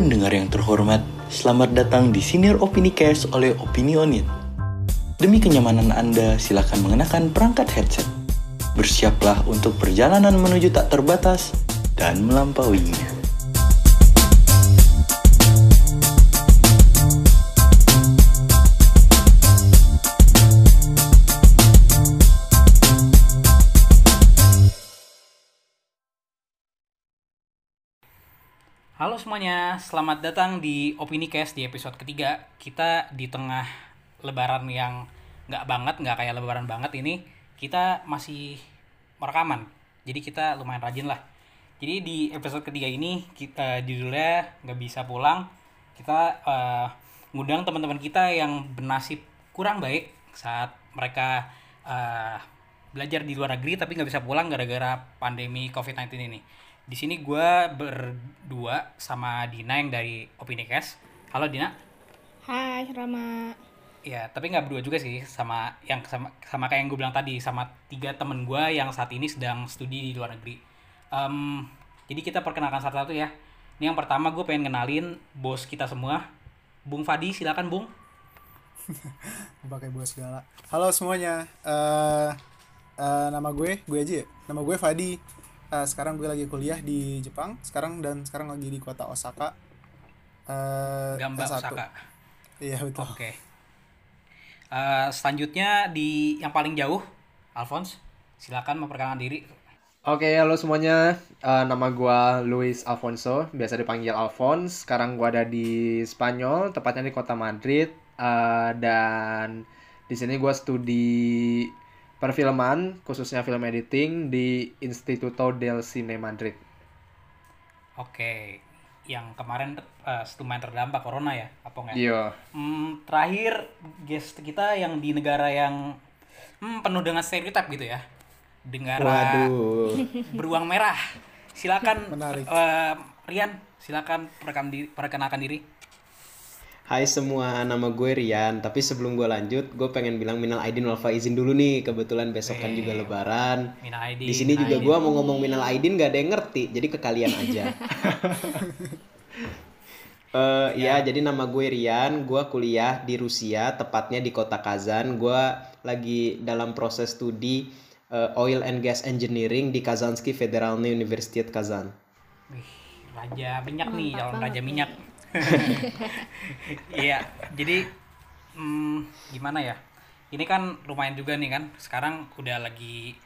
Pendengar yang terhormat, selamat datang di Senior Opini Cast oleh Opinionit. Demi kenyamanan Anda, silakan mengenakan perangkat headset. Bersiaplah untuk perjalanan menuju tak terbatas dan melampauinya. Halo semuanya, selamat datang di Opini Cast di episode ketiga. Kita di tengah lebaran yang nggak banget, nggak kayak lebaran banget ini, kita masih merekaman. Jadi kita lumayan rajin lah. Jadi di episode ketiga ini kita judulnya nggak bisa pulang. Kita eh, ngundang teman-teman kita yang bernasib kurang baik saat mereka eh, belajar di luar negeri tapi nggak bisa pulang gara-gara pandemi COVID-19 ini. Di sini gue berdua sama Dina yang dari Opini Cast. Halo Dina. Hai Rama. Ya, tapi nggak berdua juga sih sama yang sama, sama kayak yang gue bilang tadi sama tiga temen gue yang saat ini sedang studi di luar negeri. Em, jadi kita perkenalkan satu-satu ya. Ini yang pertama gue pengen kenalin bos kita semua, Bung Fadi. Silakan Bung. pakai bos segala halo semuanya eh eh, nama gue gue aja ya nama gue Fadi Eh, sekarang gue lagi kuliah di Jepang sekarang dan sekarang lagi di kota Osaka eh Gamba S1. Osaka. iya betul Oke. Eh, selanjutnya di yang paling jauh, Alphonse. Silakan memperkenalkan diri. Oke, halo semuanya. Eh, nama gua Luis Alfonso, biasa dipanggil Alphonse. Sekarang gua ada di Spanyol, tepatnya di kota Madrid. Eh, dan di sini gua studi perfilman, khususnya film editing di Instituto del Cine Madrid. Oke. Yang kemarin eh, lumayan terdampak corona ya, apa enggak? Iya. Hmm, terakhir guest kita yang di negara yang hmm, penuh dengan stereotip gitu ya. Negara Waduh. beruang merah. Silakan Menarik. eh, Rian, silakan diri, perkenalkan diri. Hai semua, nama gue Rian. Tapi sebelum gue lanjut, gue pengen bilang minal aidin wal faizin dulu nih. Kebetulan besok kan juga lebaran. Mina Aidin. Di sini juga gue mau ngomong minal aidin gak ada yang ngerti. Jadi ke kalian aja. Eh ya, jadi nama gue Rian. Gue kuliah di Rusia, tepatnya di kota Kazan. Gue lagi dalam proses studi eh, Oil and Gas Engineering di Kazansky Federalny Universitet Kazan. Wih, raja minyak nih, calon raja minyak. Iya, jadi hmm, gimana ya? Ini kan lumayan juga nih kan. Sekarang udah lagi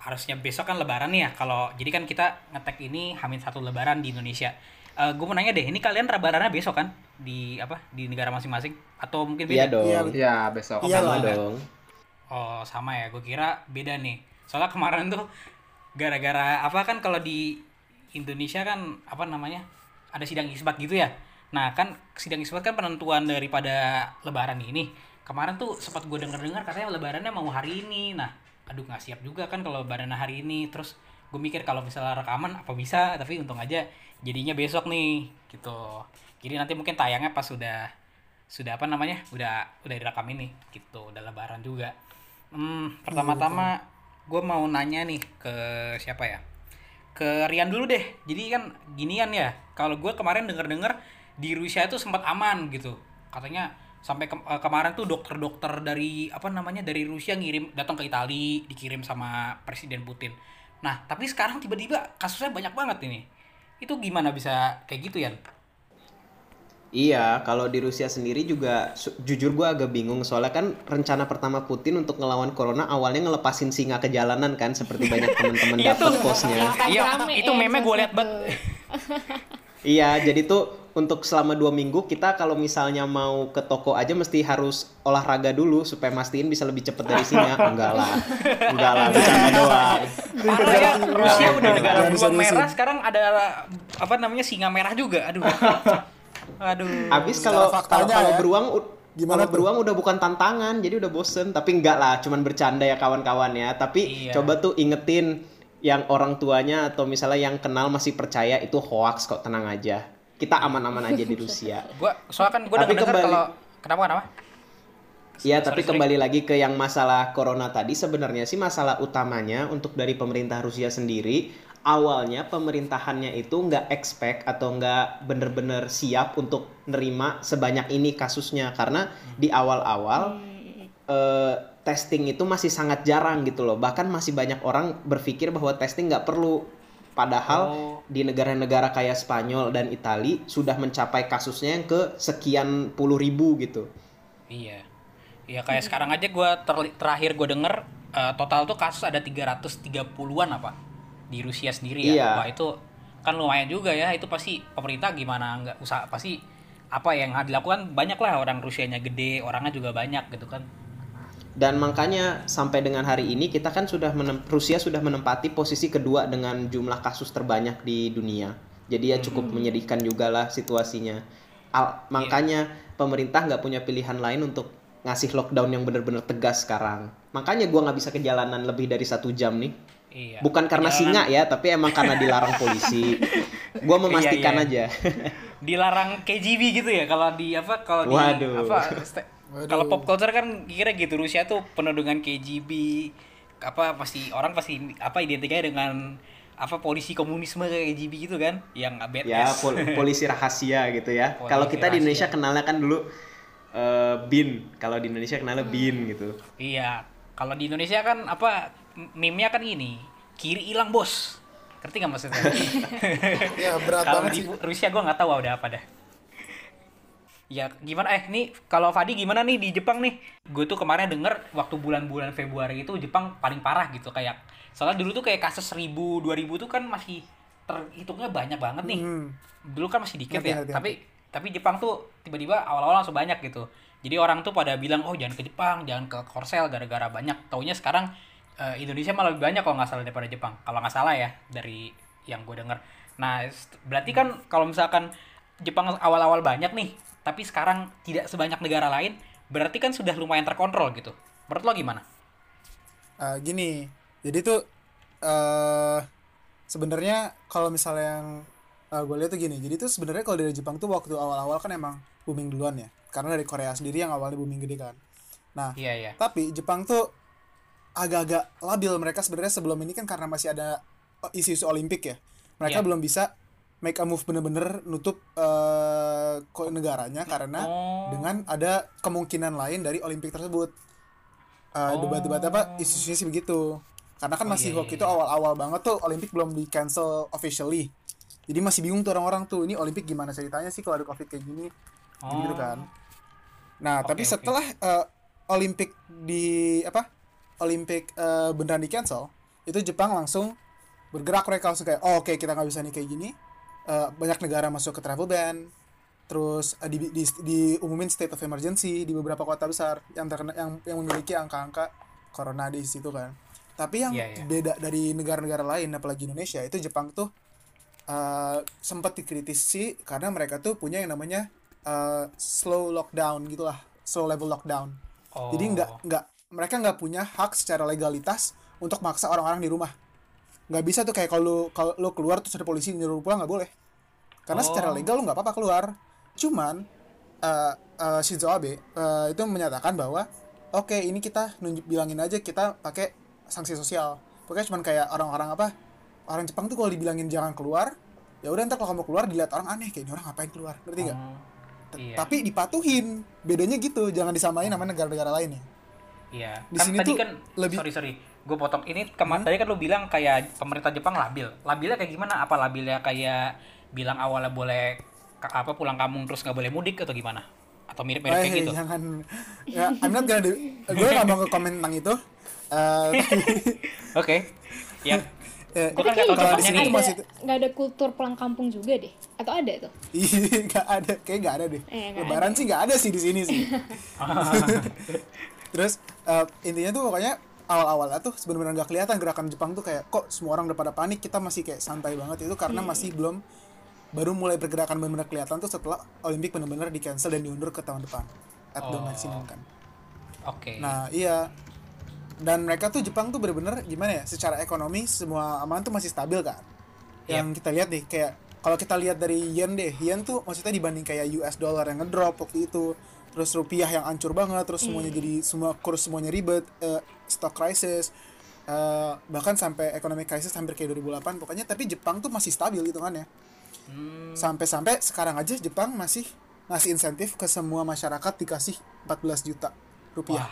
harusnya besok kan lebaran nih ya. Kalau jadi kan kita ngetek ini Hamin satu lebaran di Indonesia. Eh gue mau nanya deh, ini kalian lebarannya besok kan di apa di negara masing-masing atau mungkin beda? Iya dong. Iya, Ya, besok. Iya Sama lah. dong. Oh sama ya, gue kira beda nih. Soalnya kemarin tuh gara-gara apa kan kalau di Indonesia kan apa namanya ada sidang isbat gitu ya. Nah kan sidang isbat kan penentuan daripada Lebaran ini. Kemarin tuh sempat gue denger-dengar katanya Lebarannya mau hari ini. Nah, aduh nggak siap juga kan kalau Lebarannya hari ini. Terus gue mikir kalau misalnya rekaman apa bisa, tapi untung aja jadinya besok nih gitu. Jadi nanti mungkin tayangnya pas sudah sudah apa namanya udah udah direkam ini gitu udah lebaran juga hmm, pertama-tama gue mau nanya nih ke siapa ya ke Rian dulu deh jadi kan ginian ya kalau gue kemarin denger-denger di Rusia itu sempat aman gitu. Katanya sampai ke- eh, kemarin tuh dokter-dokter dari apa namanya dari Rusia ngirim datang ke Italia dikirim sama Presiden Putin. Nah tapi sekarang tiba-tiba kasusnya banyak banget ini. Itu gimana bisa kayak gitu ya Iya, kalau di Rusia sendiri juga jujur gua agak bingung. Soalnya kan rencana pertama Putin untuk ngelawan corona awalnya ngelepasin singa ke jalanan kan seperti banyak teman-teman Iya dapat posnya. Iya, itu meme gue liat banget. Iya, jadi tuh untuk selama dua minggu kita kalau misalnya mau ke toko aja mesti harus olahraga dulu supaya mastiin bisa lebih cepet dari singa. Enggak lah, enggak lah, bercanda doang. Parah ya, Rusia udah negara beruang merah, sekarang ada apa namanya singa merah juga. Aduh. Aduh. Abis kalau kalau kalau ya, beruang gimana kalau beruang udah bukan tantangan, jadi udah bosen. Tapi enggak lah, cuman bercanda ya kawan-kawan ya. Tapi Iya. coba tuh ingetin yang orang tuanya atau misalnya yang kenal masih percaya itu hoax kok tenang aja. Kita aman-aman aja di Rusia. Gua soalnya kan gue Tapi dengar kembali- kalau kenapa kenapa? Iya, tapi sorry. kembali lagi ke yang masalah corona tadi sebenarnya sih masalah utamanya untuk dari pemerintah Rusia sendiri awalnya pemerintahannya itu nggak expect atau nggak bener-bener siap untuk nerima sebanyak ini kasusnya karena di awal-awal eh, testing itu masih sangat jarang gitu loh bahkan masih banyak orang berpikir bahwa testing nggak perlu padahal Oh. di negara-negara kayak Spanyol dan Itali sudah mencapai kasusnya yang ke sekian puluh ribu gitu Iya. Iya kayak sekarang aja gua ter- terakhir gue denger eh, total tuh kasus ada 330-an apa di Rusia sendiri ya. Iya. Wah itu kan lumayan juga ya. Itu pasti pemerintah gimana nggak usaha pasti apa yang dilakukan banyak lah orang Rusianya gede, orangnya juga banyak gitu kan. Dan makanya sampai dengan hari ini kita kan sudah menem- Rusia sudah menempati posisi kedua dengan jumlah kasus terbanyak di dunia. Jadi ya cukup menyedihkan juga lah situasinya. Al- makanya pemerintah nggak punya pilihan lain untuk ngasih lockdown yang benar-benar tegas sekarang. Makanya gua nggak bisa ke jalanan lebih dari satu jam nih. Iya. Bukan karena singa ya, tapi emang karena dilarang polisi. Gua memastikan Iya, aja. Dilarang KGB gitu ya kalau di apa kalau di Waduh. apa kalau pop culture kan kira gitu Rusia tuh penuh dengan KGB apa pasti orang pasti apa identiknya dengan apa polisi komunisme kayak KGB gitu kan yang badass. ya pol- polisi rahasia gitu ya. Kalau kita di Indonesia rahasia. kenalnya kan dulu eh, bin. Kalau di Indonesia kenalnya bin gitu. Iya, kalau di Indonesia kan apa meme-nya kan ini kiri hilang bos. Ngerti nggak maksudnya? Ya, berat kalau banget di sih. Rusia gua nggak tahu ada apa dah. Ya gimana eh nih kalau Fadi gimana nih di Jepang nih? Gue tuh kemarin denger waktu bulan-bulan Februari itu Jepang paling parah gitu kayak soalnya dulu tuh kayak kasus 1000 2000 tuh kan masih terhitungnya banyak banget nih. Hmm. Dulu kan masih dikit Ngerti, ya, ngerti, tapi tapi Jepang tuh tiba-tiba awal-awal langsung banyak gitu. Jadi orang tuh pada bilang oh jangan ke Jepang, jangan ke Korsel gara-gara banyak. Taunya sekarang eh, Indonesia malah lebih banyak kalau nggak salah daripada Jepang. Kalau nggak salah ya dari yang gue denger. Nah berarti kan kalau misalkan Jepang awal-awal banyak nih, tapi sekarang tidak sebanyak negara lain, berarti kan sudah lumayan terkontrol gitu. Menurut lo gimana? Eh, gini jadi tuh eh sebenarnya kalau misalnya yang gue lihat tuh gini jadi tuh sebenarnya kalau dari Jepang tuh waktu awal-awal kan emang booming duluan ya karena dari Korea sendiri yang awalnya booming gede kan nah Iya iya. tapi Jepang tuh agak-agak labil mereka sebenarnya sebelum ini kan karena masih ada isu-isu Olimpik ya mereka Iya. belum bisa make a move bener-bener nutup eh ko- negaranya karena Oh. dengan ada kemungkinan lain dari Olimpik tersebut. Eh, Oh. debat-debat apa isunya sih begitu. Karena kan Oh, masih iya, waktu iya, itu awal-awal banget tuh Olimpik belum di cancel officially. Jadi masih bingung tuh orang-orang tuh ini Olimpik gimana ceritanya sih kalau ada covid kayak gini? Gitu Oh. kan nah Oke, tapi setelah eh, Olimpik di apa Olimpik eh, beneran di cancel itu Jepang langsung bergerak mereka langsung kayak oh, oke kita nggak bisa nih kayak gini Eh, banyak negara masuk ke travel ban terus eh, di, di, diumumin state of emergency di beberapa kota besar yang terkena yang yang memiliki angka-angka corona di situ kan tapi yang Iya, iya. beda dari negara-negara lain apalagi Indonesia itu Jepang tuh eh, sempat dikritisi karena mereka tuh punya yang namanya eh, slow lockdown gitulah slow level lockdown Oh. jadi nggak nggak mereka nggak punya hak secara legalitas untuk maksa orang-orang di rumah nggak bisa tuh kayak kalau kalau lo keluar terus ada polisi nyuruh pulang nggak boleh karena Oh. secara legal lo nggak apa-apa keluar cuman eh, eh, Shinzo Abe eh, itu menyatakan bahwa oke ini kita nunjuk bilangin aja kita pakai sanksi sosial pokoknya cuman kayak orang-orang apa orang Jepang tuh kalau dibilangin jangan keluar ya udah ntar kalau kamu keluar dilihat orang aneh kayak ini orang ngapain keluar ngerti nggak Oh, iya. tapi dipatuhin bedanya gitu jangan disamain sama negara-negara lain ya Iya. Di kan sini tadi tuh kan lebih- sorry sorry, gue potong. Ini kemarin tadi kan lu bilang kayak pemerintah Jepang labil. Labilnya kayak gimana? Apa labilnya kayak bilang awalnya boleh apa pulang kampung terus nggak boleh mudik atau gimana? Atau mirip-mirip kayak Eh, gitu? jangan ya I'm not gonna do- gue gak mau ke komen tentang itu Eh, Oke. Ya. eh, Gua kan nggak kalau contohnya di sini nggak masih ada, nggak ada kultur pulang kampung juga deh. Atau ada tuh? Iya, nggak ada, kayak nggak ada deh. Eh, nggak Lebaran ada. sih nggak ada sih di sini sih. Terus eh, intinya tuh pokoknya awal-awalnya tuh sebenarnya nggak kelihatan gerakan Jepang tuh kayak kok semua orang udah pada panik kita masih kayak santai banget itu karena masih belum baru mulai pergerakan benar-benar kelihatan tuh setelah Olimpik benar-benar di cancel dan diundur ke tahun depan at the Oh. maximum kan. Oke. Nah iya dan mereka tuh Jepang tuh bener-bener gimana ya secara ekonomi semua aman tuh masih stabil kan yang kita lihat nih kayak kalau kita lihat dari yen deh yen tuh maksudnya dibanding kayak US dollar yang ngedrop waktu itu terus rupiah yang hancur banget terus semuanya jadi semua kurs semuanya ribet eh, stock crisis eh, bahkan sampai economic crisis hampir kayak 2008 pokoknya tapi Jepang tuh masih stabil gitu ya sampai-sampai sekarang aja Jepang masih ngasih insentif ke semua masyarakat dikasih 14 juta rupiah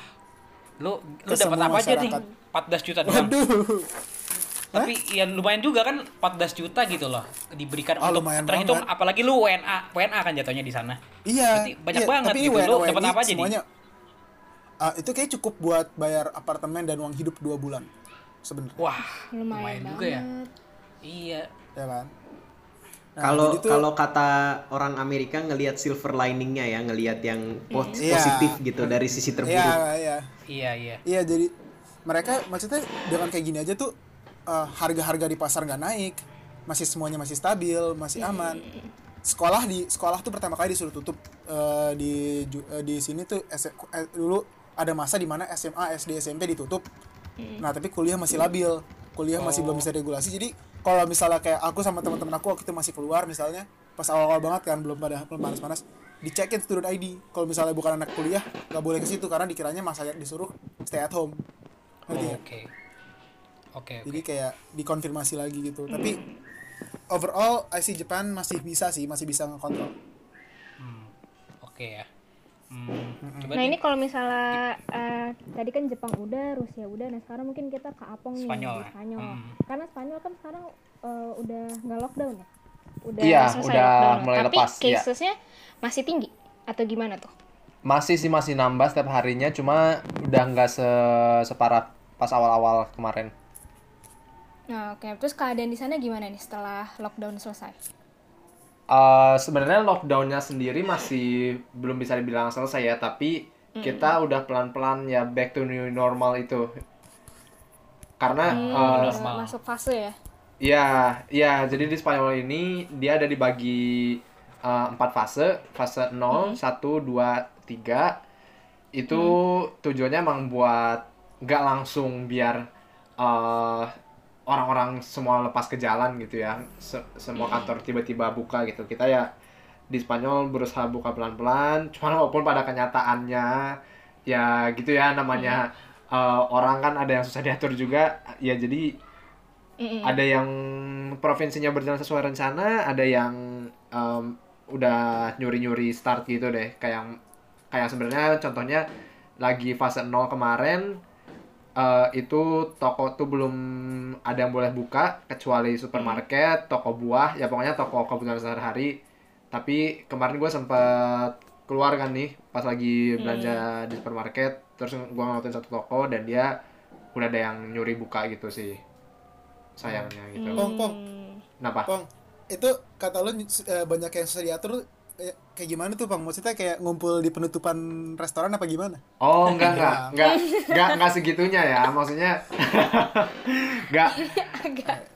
Lu lu Ke dapat apa aja nih? masyarakat. 14 juta doang. waduh Tapi ya lumayan juga kan 14 juta gitu loh diberikan Oh, untuk lumayan terhitung banget. apalagi lu WNA, WNA kan jatuhnya di sana. Iya, Berarti banyak iya, banget tapi gitu. WNA Lu dapat apa aja nih? semuanya, Ah, itu kayak cukup buat bayar apartemen dan uang hidup dua bulan sebenarnya, Wah, Lumayan, juga ya. banget. Iya. ya kan? Nah, Kalau jadi tuh- kalau kata orang Amerika ngelihat silver liningnya ya, ngelihat yang po- Iya. positif gitu dari sisi terburuk. Iya, iya, Iya, iya. iya. Jadi mereka maksudnya dengan kayak gini aja tuh eh, harga-harga di pasar nggak naik, masih semuanya masih stabil, masih aman. Sekolah di sekolah tuh pertama kali disuruh tutup eh, di eh, di sini tuh S- eh, dulu ada masa di mana SMA, SD, SMP ditutup. Nah, tapi kuliah masih labil. Kuliah masih belum bisa regulasi. Jadi kalau misalnya kayak aku sama teman-teman aku waktu itu masih keluar misalnya, pas awal-awal banget kan belum pada belum panas-panas, dicekin student ID. Kalau misalnya bukan anak kuliah, nggak boleh ke situ karena dikiranya masa disuruh stay at home. Nggak? Oke. Oke. Jadi kayak dikonfirmasi lagi gitu. Tapi overall I see Japan masih bisa sih, masih bisa ngekontrol. Hmm, Oke ya. Hmm, coba Nah ini kalau misalnya eh, tadi kan Jepang udah, Rusia udah, nah sekarang mungkin kita ke Apong nih Spanyol di ya? Spanyol. Hmm. Karena Spanyol kan sekarang eh, udah nggak lockdown ya, udah Iya, selesai udah lockdown. mulai Tapi lepas, iya. casesnya masih tinggi atau gimana tuh? Masih sih masih nambah setiap harinya, cuma udah nggak se separah pas awal-awal kemarin. Nah oke, terus keadaan di sana gimana nih setelah lockdown selesai? Eh, sebenarnya lockdownnya sendiri masih belum bisa dibilang selesai ya, tapi kita udah pelan-pelan ya back to new normal itu. Karena Hmm, eh, udah normal. masuk fase ya? Iya, iya. Jadi di Spanyol ini dia ada dibagi eh, empat fase, fase 0, 1, 2, 3. Itu tujuannya emang buat nggak langsung biar eh, orang-orang semua lepas ke jalan gitu ya. Se- semua kantor tiba-tiba buka gitu. Kita ya di Spanyol berusaha buka pelan-pelan. Cuman walaupun pada kenyataannya ya gitu ya namanya eh, orang kan ada yang susah diatur juga. Ya jadi Mm-mm. ada yang provinsinya berjalan sesuai rencana, ada yang em, udah nyuri-nyuri start gitu deh. Kayak kayak sebenarnya contohnya lagi fase 0 kemarin eh, itu toko tuh belum ada yang boleh buka kecuali supermarket, toko buah, ya pokoknya toko kebutuhan sehari-hari. Tapi kemarin gue sempet keluar kan nih pas lagi belanja di supermarket, terus gue ngeliatin satu toko dan dia udah ada yang nyuri buka gitu sih sayangnya gitu. Pong, pong, Hmm. Kenapa? pong. Itu kata lu eh, banyak yang susah diatur eh, kayak gimana tuh, Bang? Maksudnya kayak ngumpul di penutupan restoran apa gimana? Oh enggak enggak. Enggak enggak enggak segitunya ya. Maksudnya enggak.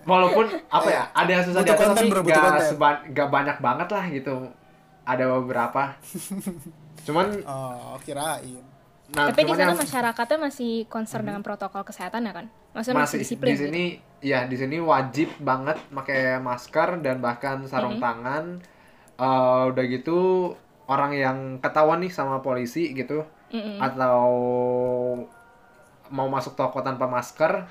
Walaupun apa ya ada yang susah Butuh diatur konten, tapi enggak enggak banyak banget lah gitu. Ada beberapa. Cuman Oh, kirain. nah Tapi di sana yang masyarakatnya masih concern dengan protokol kesehatan ya kan? Maksudnya masih, masih. Disiplin di sini ya di sini wajib banget pakai masker dan bahkan sarung tangan Eh, udah gitu orang yang ketahuan nih sama polisi gitu? Mm-mm. atau mau masuk toko tanpa masker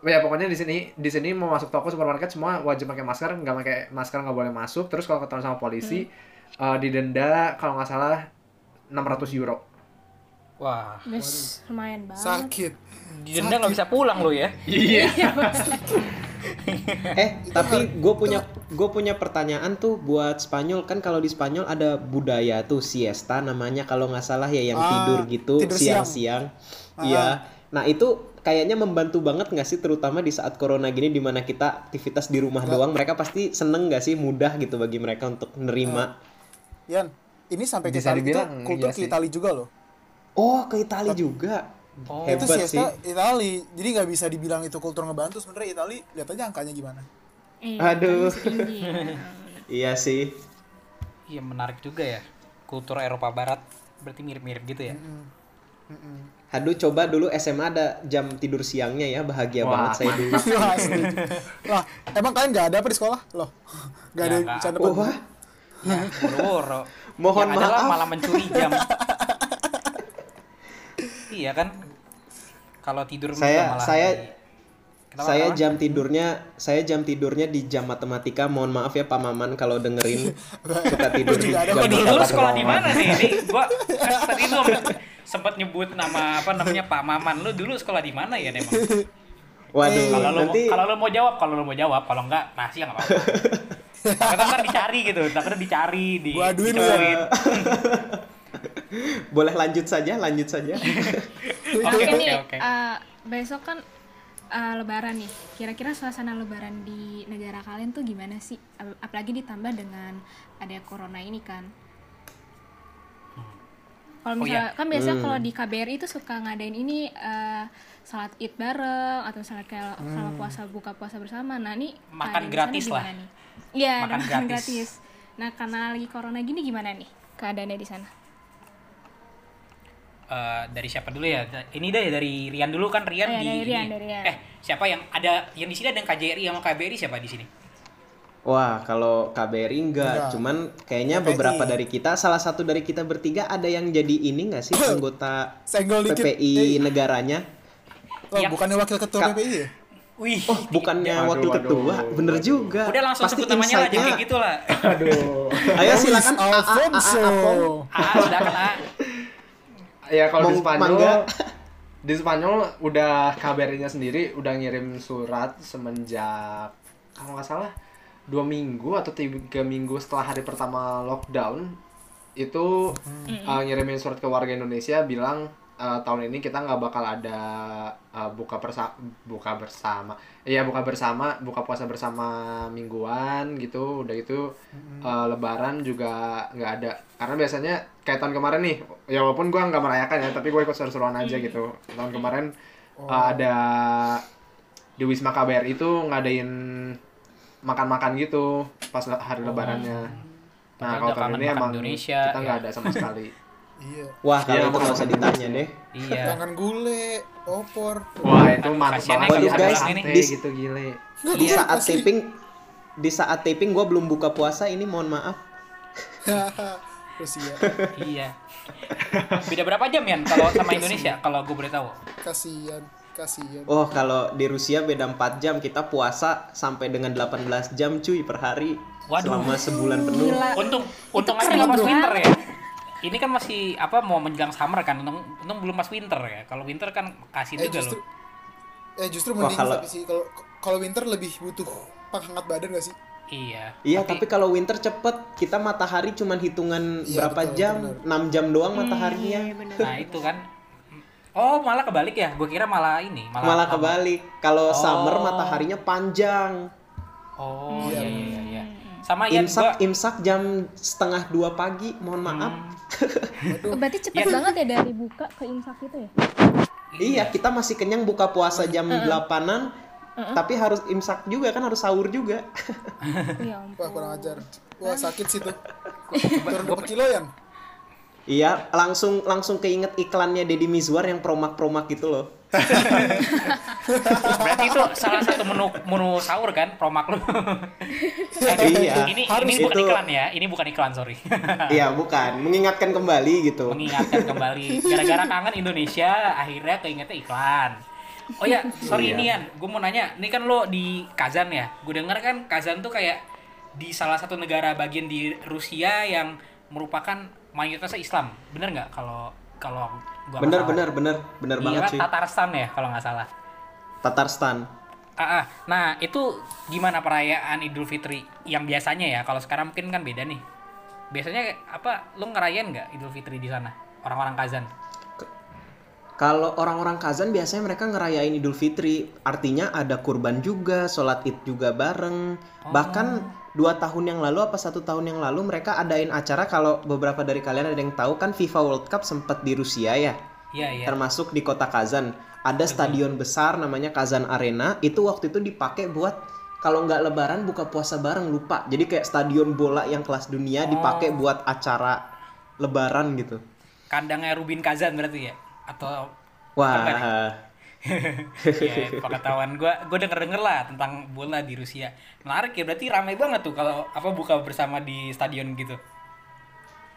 ya pokoknya di sini di sini mau masuk toko supermarket semua wajib pakai masker nggak pakai masker nggak boleh masuk terus kalau ketahuan sama polisi eh, didenda kalau nggak salah 600 euro Wah, Yes, lumayan banget. Sakit. didenda nggak bisa pulang lo ya. iya Eh, tapi gue punya gue punya pertanyaan tuh buat Spanyol kan kalau di Spanyol ada budaya tuh siesta namanya kalau nggak salah ya yang Ah, tidur gitu siang. siang-siang. Iya. Nah itu kayaknya membantu banget nggak sih terutama di saat corona gini di mana kita aktivitas di rumah doang mereka pasti seneng nggak sih mudah gitu bagi mereka untuk nerima. Yan, ini sampai ke Bisa Itali itu kultur iya ke. Itali juga loh. Oh ke Italia juga. Oh, itu Hebat siesta sih. Itali. Jadi nggak bisa dibilang itu kultur ngebantu sebenarnya Itali. Lihat aja angkanya gimana. Iya, Aduh. tinggi. Iya sih. iya menarik juga ya. Kultur Eropa Barat berarti mirip-mirip gitu ya. Aduh coba dulu SMA ada jam tidur siangnya ya bahagia Wah, banget saya dulu. Wah, emang kalian nggak ada apa di sekolah? Loh, nggak ada Ya, nggak. bercanda Oh, wah. Ya, boro-boro. Mohon adalah maaf. malah mencuri jam. iya kan? Kalau tidur Saya- malah saya- di- Kenapa, saya kenapa? jam tidurnya saya jam tidurnya di jam matematika mohon maaf ya Pak Maman kalau dengerin suka tidur di juga ada jam Jam lu matematika. sekolah di mana sih? Ini gua kan tadi lu sempat nyebut nama apa namanya Pak Maman. Lu dulu sekolah di mana ya, emang? Waduh, Kalau lu nanti kalau lu mau jawab, kalau lu mau jawab, kalau enggak rahasia enggak apa-apa. Ntar dicari gitu, takutnya dicari di ya. boleh lanjut saja, lanjut saja. Oke, Oke oke, nih, oke. eh, besok kan eh, lebaran nih. Kira-kira suasana lebaran di negara kalian tuh gimana sih? Ap- Apalagi ditambah dengan ada corona ini kan. Kalau Oh, misalnya iya. kan biasanya Hmm. kalau di KBRI itu suka ngadain ini eh, salat Id bareng atau salat kayak sama puasa buka puasa bersama. Nah, ini Hmm. Makan gratis lah. gimana nih? Iya, makan gratis. gratis. Nah, karena lagi corona gini gimana nih keadaannya di sana? Eh, dari siapa dulu ya? Ini deh dari Rian dulu kan Rian Oh, iya, di dari Rian, ini. dari Rian. Eh, siapa yang ada yang di sini ada yang KJRI sama KBRI siapa di sini? Wah, kalau KBRI enggak, Enggak. cuman kayaknya PPI. beberapa dari kita, salah satu dari kita bertiga ada yang jadi ini nggak sih anggota Senggol. PPI Eh, negaranya? oh, Yang- bukannya wakil ketua Kak- PPI ya? Wih, Oh, bukannya Waduh, wakil waduh, ketua, bener waduh. juga. udah langsung Pasti sebut namanya lah, kayak gitu lah. Aduh. Ayo silakan. Luis A- A- A- Alfonso. A-. Ah, sudah kan ah. Ya kalau di Spanyol mangga? di Spanyol udah KBRI-nya sendiri udah ngirim surat semenjak kalau nggak salah dua minggu atau tiga minggu setelah hari pertama lockdown itu uh, ngirimin surat ke warga Indonesia bilang uh, tahun ini kita nggak bakal ada uh, buka persa buka bersama iya buka bersama buka puasa bersama mingguan gitu. Udah itu uh, lebaran juga nggak ada. Karena biasanya kayak tahun kemarin nih ya walaupun gua nggak merayakan ya tapi gue ikut seru-seruan aja gitu. Tahun kemarin uh, ada di Wisma KBRI itu ngadain makan-makan gitu pas hari lebarannya. Nah kalau tahun ini emang Indonesia, kita nggak ya. ada sama sekali Iya. Wah, kalau Iya, itu nggak usah ditanya deh. Iya. Tangan gule, opor. wah itu mantap banget guys, sate di- gitu gile Di Iya, saat taping di saat taping gue belum buka puasa ini mohon maaf. Rusia. Iya. Beda berapa jam ya kalau sama Indonesia kalau gue boleh tahu? Kasihan, kasihan. Oh, kalau di Rusia beda 4 jam, kita puasa sampai dengan 18 jam cuy per hari Waduh. selama sebulan penuh. Gila. Untung untung aja keren nggak pas winter ya. Ini kan masih apa mau menjelang summer kan, untung, untung belum pas winter ya. Kalau winter kan kasih Eh juga justru loh. eh justru mending kalau- tapi sih kalau kalau winter lebih butuh penghangat badan gak sih? Iya. Iya, tapi kalau winter cepet, kita matahari cuman hitungan Iya, berapa betul, jam? benar. 6 jam doang mataharinya. Iya, bener. Nah itu kan. Oh malah kebalik ya? Gue kira malah ini. Malah, Malah kebalik. Kalau Oh. summer mataharinya panjang. Oh iya iya iya. Sama ya Imsak gua imsak jam setengah dua pagi, mohon maaf. Oh, Berarti cepet Iya. banget ya dari buka ke imsak itu ya? Iya, kita masih kenyang buka puasa jam 8-an. Tapi harus imsak juga kan harus sahur juga. Ya ampun. Wah, kurang ajar. Wah, sakit sih tuh. Turun berapa kilo ya? iya, langsung langsung keinget iklannya Deddy Mizwar yang promak-promak gitu loh. berarti itu salah satu menu menu sahur kan promak lu. Eh, Iya, Ini harus ini bukan itu. iklan ya. Ini bukan iklan sorry. Iya, bukan. Mengingatkan kembali gitu. mengingatkan kembali gara-gara kangen Indonesia akhirnya keingetnya iklan oh ya sorry Iya. ini Yan gue mau nanya ini kan lo di Kazan ya gue denger kan Kazan tuh kayak di salah satu negara bagian di Rusia yang merupakan mayoritasnya Islam bener nggak kalau kalau gua Bener, salah? bener, bener. Bener Iya banget sih. Tatarstan ya kalau nggak salah Tatarstan. Ah, ah. nah itu gimana perayaan Idul Fitri yang biasanya ya kalau sekarang mungkin kan beda nih biasanya apa lo ngerayain nggak Idul Fitri di sana orang-orang Kazan Kalau orang-orang Kazan biasanya mereka ngerayain Idul Fitri, artinya ada kurban juga, sholat id juga bareng. Bahkan dua tahun yang lalu apa satu tahun yang lalu mereka adain acara kalau beberapa dari kalian ada yang tahu kan FIFA World Cup sempat di Rusia ya, iya iya termasuk di kota Kazan. Ada stadion besar namanya Kazan Arena, itu waktu itu dipakai buat kalau nggak Lebaran buka puasa bareng lupa. Jadi kayak stadion bola yang kelas dunia dipakai buat acara Lebaran gitu. kandangnya Rubin Kazan berarti ya atau Wah, Apa? ya pengetahuan gue gue denger denger lah tentang bola di Rusia menarik ya berarti ramai banget tuh kalau apa buka bersama di stadion gitu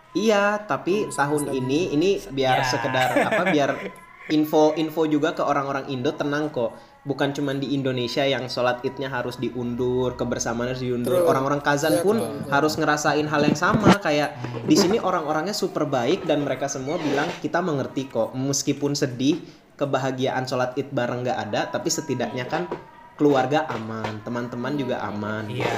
Iya, tapi tahun ini ini biar Ya. sekedar apa biar info info juga ke orang-orang Indo tenang kok. Bukan cuma di Indonesia yang sholat idnya harus diundur, kebersamaan harus diundur. Orang-orang Kazan pun harus ngerasain hal yang sama kayak di sini orang-orangnya super baik dan mereka semua bilang kita mengerti kok. Meskipun sedih, kebahagiaan sholat id bareng nggak ada, tapi setidaknya kan keluarga aman, teman-teman juga aman. iya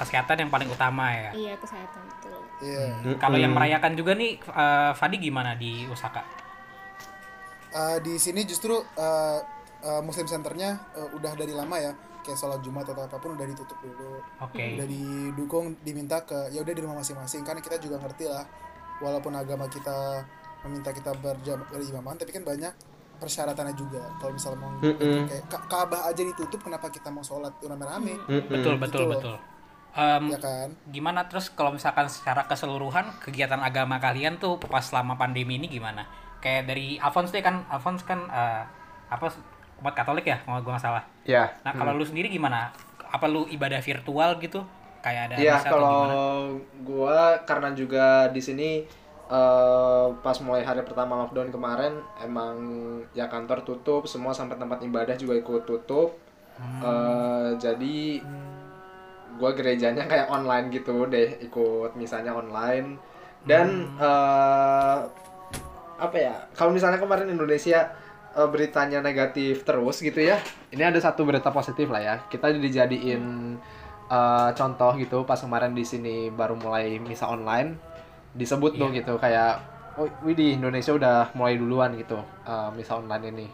kesehatan yang paling utama ya Iya kesehatan betul. Iya. kalau yang merayakan juga nih eh, Fadi gimana di Osaka Eh, di sini justru eh, eh, muslim centernya eh, udah dari lama ya kayak sholat jumat atau apa pun udah ditutup dulu oke udah didukung diminta ke ya udah di rumah masing-masing kan kita juga ngerti lah walaupun agama kita meminta kita berjam berimaman tapi kan banyak persyaratannya juga. Kalau misalnya mau Mm-mm. kayak Ka- Ka'bah aja ditutup kenapa kita mau sholat rame-rame? Mm-mm. betul betul Gitu. betul Em, ya kan? gimana terus kalau misalkan secara keseluruhan kegiatan agama kalian tuh pas selama pandemi ini gimana? Kayak dari Alphonse deh kan Alphonse kan eh, apa umat Katolik ya kalau gue nggak salah. Ya. nah kalau lu sendiri gimana? Apa lu ibadah virtual gitu? Kayak ada Iya, atau kalau gua karena juga di sini eh, pas mulai hari pertama lockdown kemarin emang ya kantor tutup, semua sampai tempat ibadah juga ikut tutup. Eh, jadi gua gerejanya kayak online gitu deh, ikut misalnya online. Dan eh, apa ya? Kalau misalnya kemarin Indonesia eh, beritanya negatif terus gitu ya. Ini ada satu berita positif lah ya. Kita dijadiin eh, contoh gitu pas kemarin di sini baru mulai misa online disebut tuh gitu kayak oh wih di Indonesia udah mulai duluan gitu eh, misa online ini.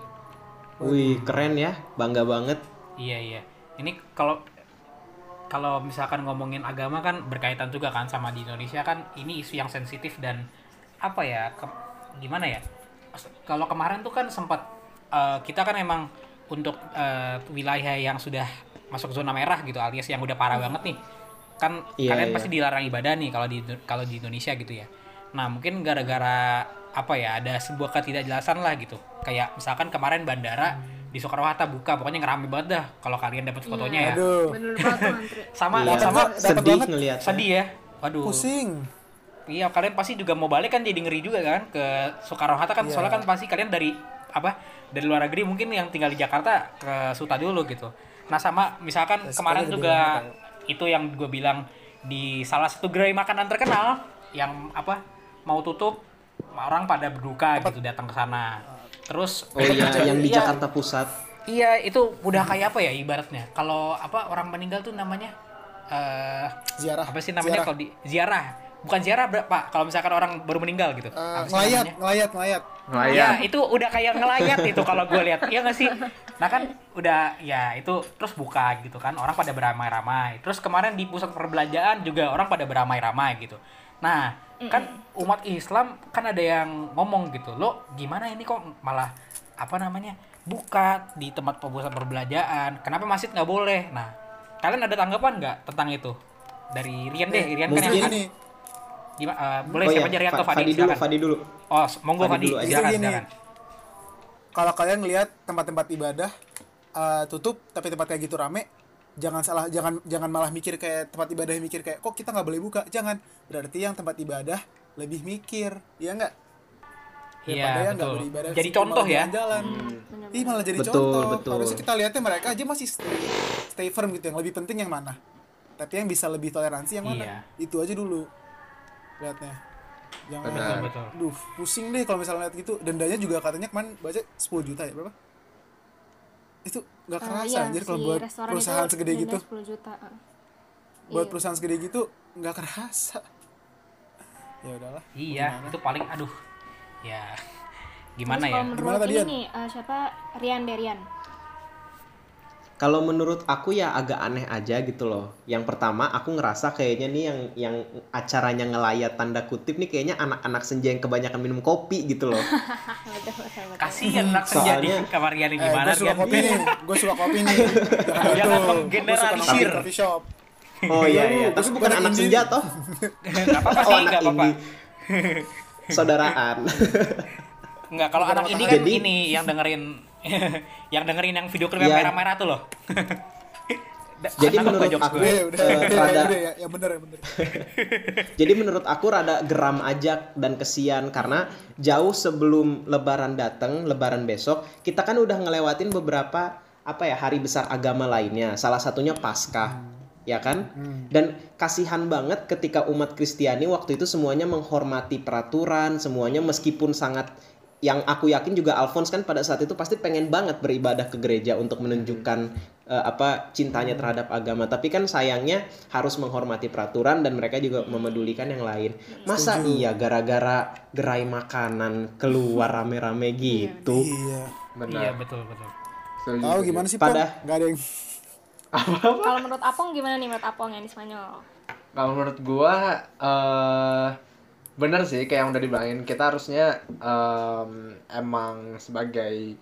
Wih, keren ya. Bangga banget. iya iya ini kalau kalau misalkan ngomongin agama kan berkaitan juga kan sama di Indonesia kan ini isu yang sensitif dan apa ya ke- gimana ya kalau kemarin tuh kan sempat eh, kita kan emang untuk eh, wilayah yang sudah masuk zona merah gitu alias yang udah parah banget nih kan Iya, kalian iya. pasti dilarang ibadah nih kalau di kalau di Indonesia gitu ya nah mungkin gara-gara apa ya ada sebuah ketidakjelasan lah gitu kayak misalkan kemarin bandara di Soekarno Hatta buka pokoknya ngerame banget dah kalau kalian dapat fotonya ya aduh sama Iya. sama Dapet sedih banget. ngelihat. sedih ya waduh pusing iya kalian pasti juga mau balik kan jadi ngeri juga kan ke Soekarno Hatta kan Iya. soalnya kan pasti kalian dari apa dari luar negeri mungkin yang tinggal di Jakarta ke Suta dulu gitu nah sama misalkan Ya, kemarin juga itu yang gue bilang di salah satu gerai makanan terkenal yang apa mau tutup orang pada berduka gitu datang ke sana terus Oh iya, yang di Iya. Jakarta Pusat. Iya, itu udah kayak apa ya ibaratnya? Kalau apa orang meninggal tuh namanya eh ziarah apa sih namanya kalau di ziarah? Bukan ziarah, Pak. Kalau misalkan orang baru meninggal gitu. Eh, Apa sih ngelayat ngelayat ngelayat Nah, Iya, itu udah kayak ngelayat itu kalau gue lihat. Iya nggak sih? Nah kan udah ya itu terus buka gitu kan. Orang pada beramai-ramai. Terus kemarin di pusat perbelanjaan juga orang pada beramai-ramai gitu. Nah, kan umat Islam kan ada yang ngomong gitu. Lo gimana ini kok malah apa namanya? buka di tempat pusat perbelanjaan. Kenapa masjid nggak boleh? Nah, kalian ada tanggapan nggak tentang itu? Dari Rian deh, Rian kan yang gini gimana, eh, boleh Oh siapa iya, aja Rian atau Fa- Fadi? Fadi dulu, silakan. Fadi dulu. Oh, monggo Fadi Fadi, dulu aja. silakan, Gini. silakan. kalau kalian lihat tempat-tempat ibadah eh, tutup tapi tempat kayak gitu rame jangan salah jangan jangan malah mikir kayak tempat ibadah mikir kayak kok kita nggak boleh buka jangan berarti yang tempat ibadah lebih mikir ya nggak Iya, betul. beribadah Jadi contoh ya. jalan-jalan. Bener Ih malah jadi Betul, contoh. betul. Harusnya kita lihatnya mereka aja masih stay, stay firm gitu. Yang lebih penting yang mana? Tapi yang bisa lebih toleransi yang mana? Iya. Itu aja dulu. Lihatnya. Jangan Betul, betul. Duh, pusing deh kalau misalnya lihat gitu. Dendanya juga katanya kemarin baca 10 juta ya berapa? Itu nggak Eh, kerasa iya, anjir kalau buat perusahaan segede gitu. 10 juta. eh. Buat Iya. perusahaan segede gitu nggak kerasa. Ya udahlah. Iya, itu paling aduh. Ya. Gimana Terus ya? Gimana tadi, ini nih eh, siapa Rian Derian. Kalau menurut aku ya agak aneh aja gitu loh. Yang pertama aku ngerasa kayaknya nih yang yang acaranya ngelayat tanda kutip nih kayaknya anak-anak senja yang kebanyakan minum kopi gitu loh. Kasihan anak senja di kamar ini Eh, gimana gue suka kopi nih, gue suka kopi nih. Jangan menggeneralisir. coffee shop. Oh iya iya, tapi suka bukan anak indie. senja toh. Enggak apa-apa Oh sih, anak enggak apa-apa. indie. Saudaraan. Enggak, kalau anak ini kan Jadi- ini yang dengerin yang dengerin yang video klip yang Iya. merah-merah tuh loh. Jadi menurut aku-? Udah, udah, rada- ya, ya bener, ya bener. Jadi menurut aku rada geram aja dan kesian karena jauh sebelum lebaran datang, lebaran besok, kita kan udah ngelewatin beberapa apa ya hari besar agama lainnya. Salah satunya Paskah. Ya kan? Dan kasihan banget ketika umat Kristiani waktu itu semuanya menghormati peraturan, semuanya meskipun sangat yang aku yakin juga Alphonse kan pada saat itu pasti pengen banget beribadah ke gereja untuk menunjukkan eh, apa cintanya terhadap agama tapi kan sayangnya harus menghormati peraturan dan mereka juga memedulikan yang lain masa iya gara-gara gerai makanan keluar rame-rame gitu Iya. Benar. Iya betul betul. Setuju, Tahu setuju. gimana sih, Pak? Pada- Gak ada yang Kalau menurut Apong gimana nih menurut Apong yang di Spanyol? Kalau menurut gua eh bener sih kayak yang udah dibilangin kita harusnya em, emang sebagai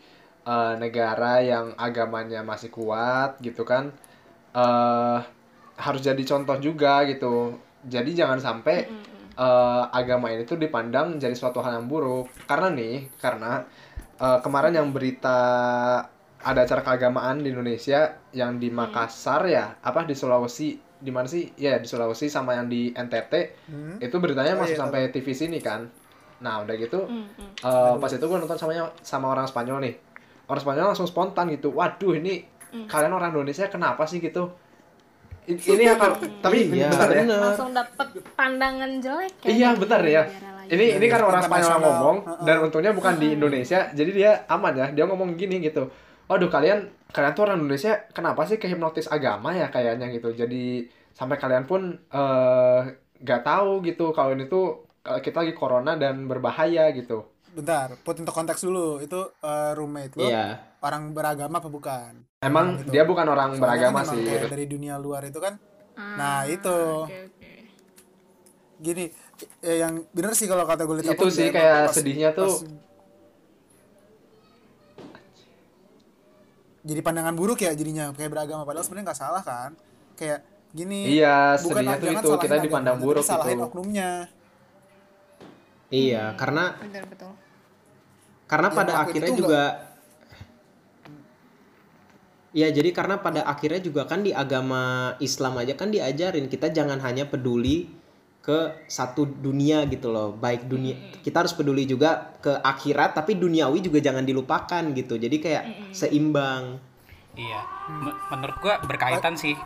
eh, negara yang agamanya masih kuat gitu kan eh harus jadi contoh juga gitu. Jadi jangan sampai eh, agama ini tuh dipandang jadi suatu hal yang buruk. Karena nih, karena eh, kemarin yang berita ada acara keagamaan di Indonesia yang di Makassar ya, apa di Sulawesi, di mana sih? Ya di Sulawesi sama yang di NTT. Hmm. Itu beritanya Oh, masuk iya, sampai TV sini kan. Nah, udah gitu Hmm, hmm. eh, pas itu gue nonton samanya sama orang Spanyol nih. Orang Spanyol langsung spontan gitu. Waduh, ini kalian orang Indonesia kenapa sih gitu? I- Ini akan tapi iya bentar ya. Langsung dapet pandangan jelek ya. Iya bentar ya. Ini ini kan orang Spanyol ngomong dan untungnya bukan di Indonesia, jadi dia aman ya. Dia ngomong gini gitu. Waduh kalian kalian tuh orang Indonesia kenapa sih kehipnotis agama ya kayaknya gitu. Jadi sampai kalian pun eh, nggak tahu gitu kalau ini tuh kalau kita lagi corona dan berbahaya gitu. Bentar, put into konteks dulu. Itu eh, roommate lo iya orang beragama apa bukan? Emang Gitu. dia bukan orang Soalnya beragama kan sih. gitu. dari dunia luar itu kan Ah, Nah, itu. oke, oke. gini eh, yang bener sih kalau kata gue lihat Itu sih kayak sedihnya tuh jadi pandangan buruk ya jadinya kayak beragama padahal sebenarnya nggak salah kan kayak gini Iya, bukan sedihnya tuh jangan itu, salahin kita dipandang tapi buruk salahin gitu. oknumnya iya karena Betul betul. karena Yang pada akhirnya itu juga Ya jadi karena pada akhirnya juga kan di agama Islam aja kan diajarin kita jangan hanya peduli ke satu dunia gitu loh baik dunia kita harus peduli juga ke akhirat tapi duniawi juga jangan dilupakan gitu jadi kayak seimbang Iya. M- menurut gua berkaitan sih.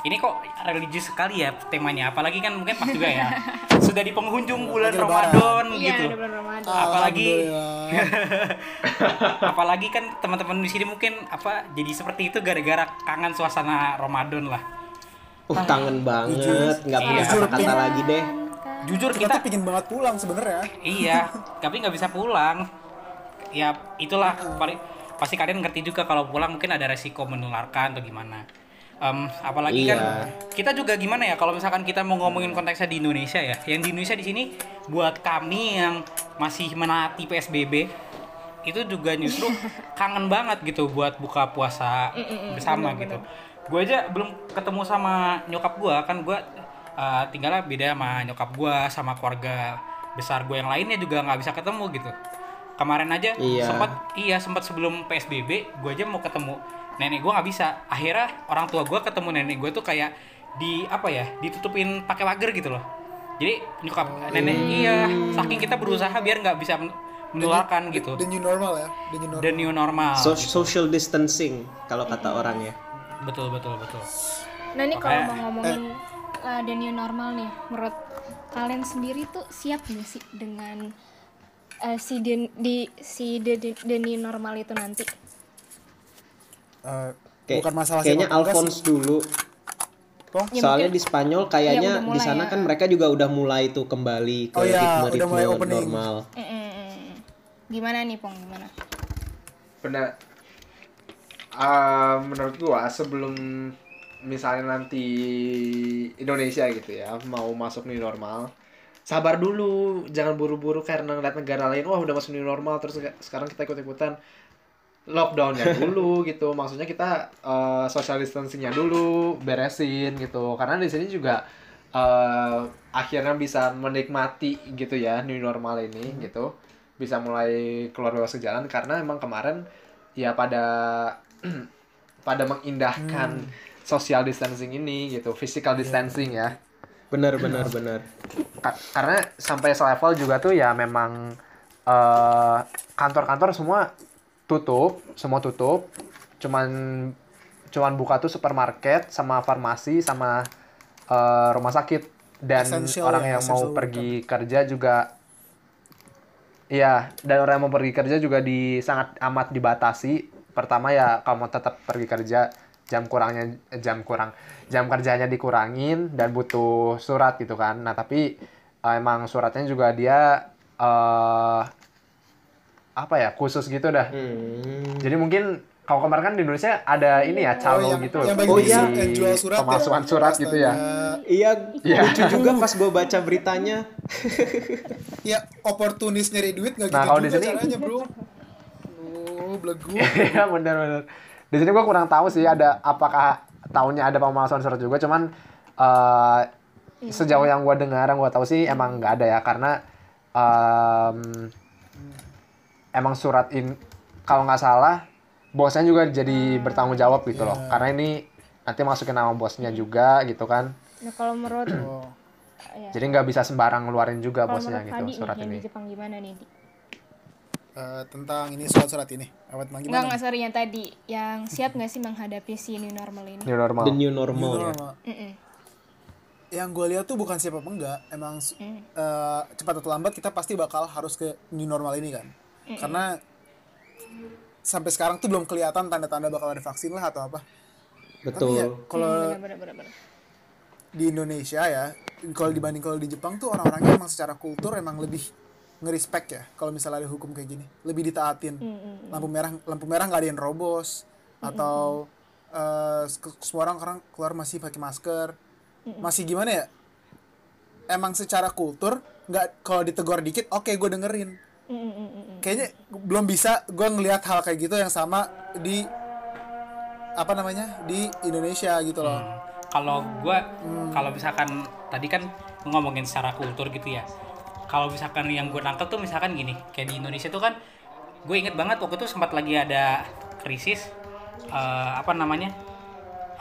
Ini kok religius sekali ya temanya. Apalagi kan mungkin pas juga ya. Sudah di penghujung bulan. Ramadan Iya, gitu. bulan Ramadan. Apalagi Alhamdulillah. apalagi kan teman-teman di sini mungkin apa jadi seperti itu gara-gara kangen suasana Ramadan lah. Uh kangen banget nggak punya Iya. kata-kata lagi deh Jujur kita kita pingin banget pulang sebenarnya iya, tapi nggak bisa pulang. Ya itulah paling pasti kalian ngerti juga kalau pulang mungkin ada resiko menularkan atau gimana. Em, apalagi Iya. kan kita juga gimana ya kalau misalkan kita mau ngomongin konteksnya di Indonesia ya, yang di Indonesia di sini buat kami yang masih menaati PSBB itu juga justru kangen banget gitu buat buka puasa bersama gitu. Gue aja belum ketemu sama nyokap gue kan gue uh, tinggalnya beda sama nyokap gue sama keluarga besar gue yang lainnya juga nggak bisa ketemu gitu. Kemarin aja Iya. sempat iya sempat sebelum PSBB gue aja mau ketemu nenek gue nggak bisa. Akhirnya orang tua gue ketemu nenek gue tuh kayak di apa ya ditutupin pakai pagar gitu loh. Jadi nyokap nenek iya saking kita berusaha biar nggak bisa men- menularkan gitu. the new normal ya the new normal The new normal. So- gitu. social distancing kalau kata orang ya Betul betul betul. Nah ini kalau mau ngomongin uh, the new normal nih, menurut kalian sendiri tuh siap nggak sih dengan uh, si the, di si the, the, the new normal itu nanti? Eh, Kayak- bukan masalah kayaknya Alphonse sih. dulu Pong? Ya, soalnya mungkin- di Spanyol kayaknya udah di sana ya. kan mereka juga udah mulai tuh kembali ke Oh iya, udah ritme-ritme mulai opening. normal Mm, mm. Gimana nih Pong? Gimana? benar Ah, menurut gua sebelum misalnya nanti Indonesia gitu ya mau masuk new normal sabar dulu. Jangan buru-buru karena ngeliat negara lain wah udah masuk new normal. Terus sekarang kita ikut-ikutan lockdownnya dulu gitu. Maksudnya kita eh, social distancingnya dulu beresin gitu. Karena di sini juga eh, akhirnya bisa menikmati gitu ya new normal ini gitu. Bisa mulai keluar bebas ke jalan karena emang kemarin ya pada pada mengindahkan social distancing ini gitu, physical distancing ya. Benar benar benar. Ka- karena sampai selevel juga tuh ya memang eh, kantor-kantor semua tutup, semua tutup. Cuman cuman buka tuh supermarket sama farmasi sama eh, rumah sakit dan Essential orang ya, yang mau pergi kerja juga Iya, dan orang yang mau pergi kerja juga di sangat amat dibatasi. Pertama ya kalau mau tetap pergi kerja jam kurangnya eh, jam kurang jam kerjanya dikurangin dan butuh surat gitu kan. Nah tapi eh, emang suratnya juga dia eh apa ya khusus gitu dah. Hmm. Jadi mungkin kalau kemarin kan di Indonesia ada ini ya calo yang, gitu yang Oh, iya. yang jual surat ya. Pemasukan surat gitu ya. Iya, Iya. lucu juga pas gue baca beritanya. Ya oportunis nyari duit nggak gitu Nah, kalau di sini- caranya bro. Oh, belegu. Iya benar-benar. Di sini gua kurang tahu sih ada apakah tahunnya ada pemalsuan surat juga, cuman eh, sejauh yang gua dengar, yang gua tahu sih emang nggak ada ya karena em, emang surat in kalau nggak salah bosnya juga jadi bertanggung jawab gitu loh, karena ini nanti masukin nama bosnya juga gitu kan, Nah kalau menurut Oh. ya, jadi nggak bisa sembarang ngeluarin juga kalau bosnya gitu surat nih yang ini. di Jepang gimana nih? Eh, tentang ini surat-surat ini. Awet Mang gimana? enggak sorry yang tadi yang siap nggak sih menghadapi si new normal ini? New normal. The new normal ya. Normal. Mm-mm. Yang gue lihat tuh bukan siapa apa enggak, emang Mm. eh, cepat atau lambat kita pasti bakal harus ke new normal ini kan. Karena sampai sekarang tuh belum kelihatan tanda-tanda bakal ada vaksin lah atau apa. Tapi ya, Betul. kalau Hmm, bener. di Indonesia ya, kalau dibanding kalau di Jepang tuh orang-orangnya emang secara kultur emang lebih ngerespek ya. Kalau misalnya ada hukum kayak gini, lebih ditaatin. Hmm, Lampu merah, lampu merah nggak ada yang robos atau eh, ke- semua orang orang keluar masih pakai masker. Masih gimana ya? Emang secara kultur nggak kalau ditegur dikit, oke gue dengerin. Mm, mm, mm, mm, mm. Kayaknya belum bisa gue ngelihat hal kayak gitu yang sama di apa namanya di Indonesia gitu loh. kalau gua kalau misalkan tadi kan ngomongin secara kultur gitu ya kalau misalkan yang gue nangkep tuh misalkan gini kayak di Indonesia tuh kan gue inget banget waktu itu sempat lagi ada krisis eh, apa namanya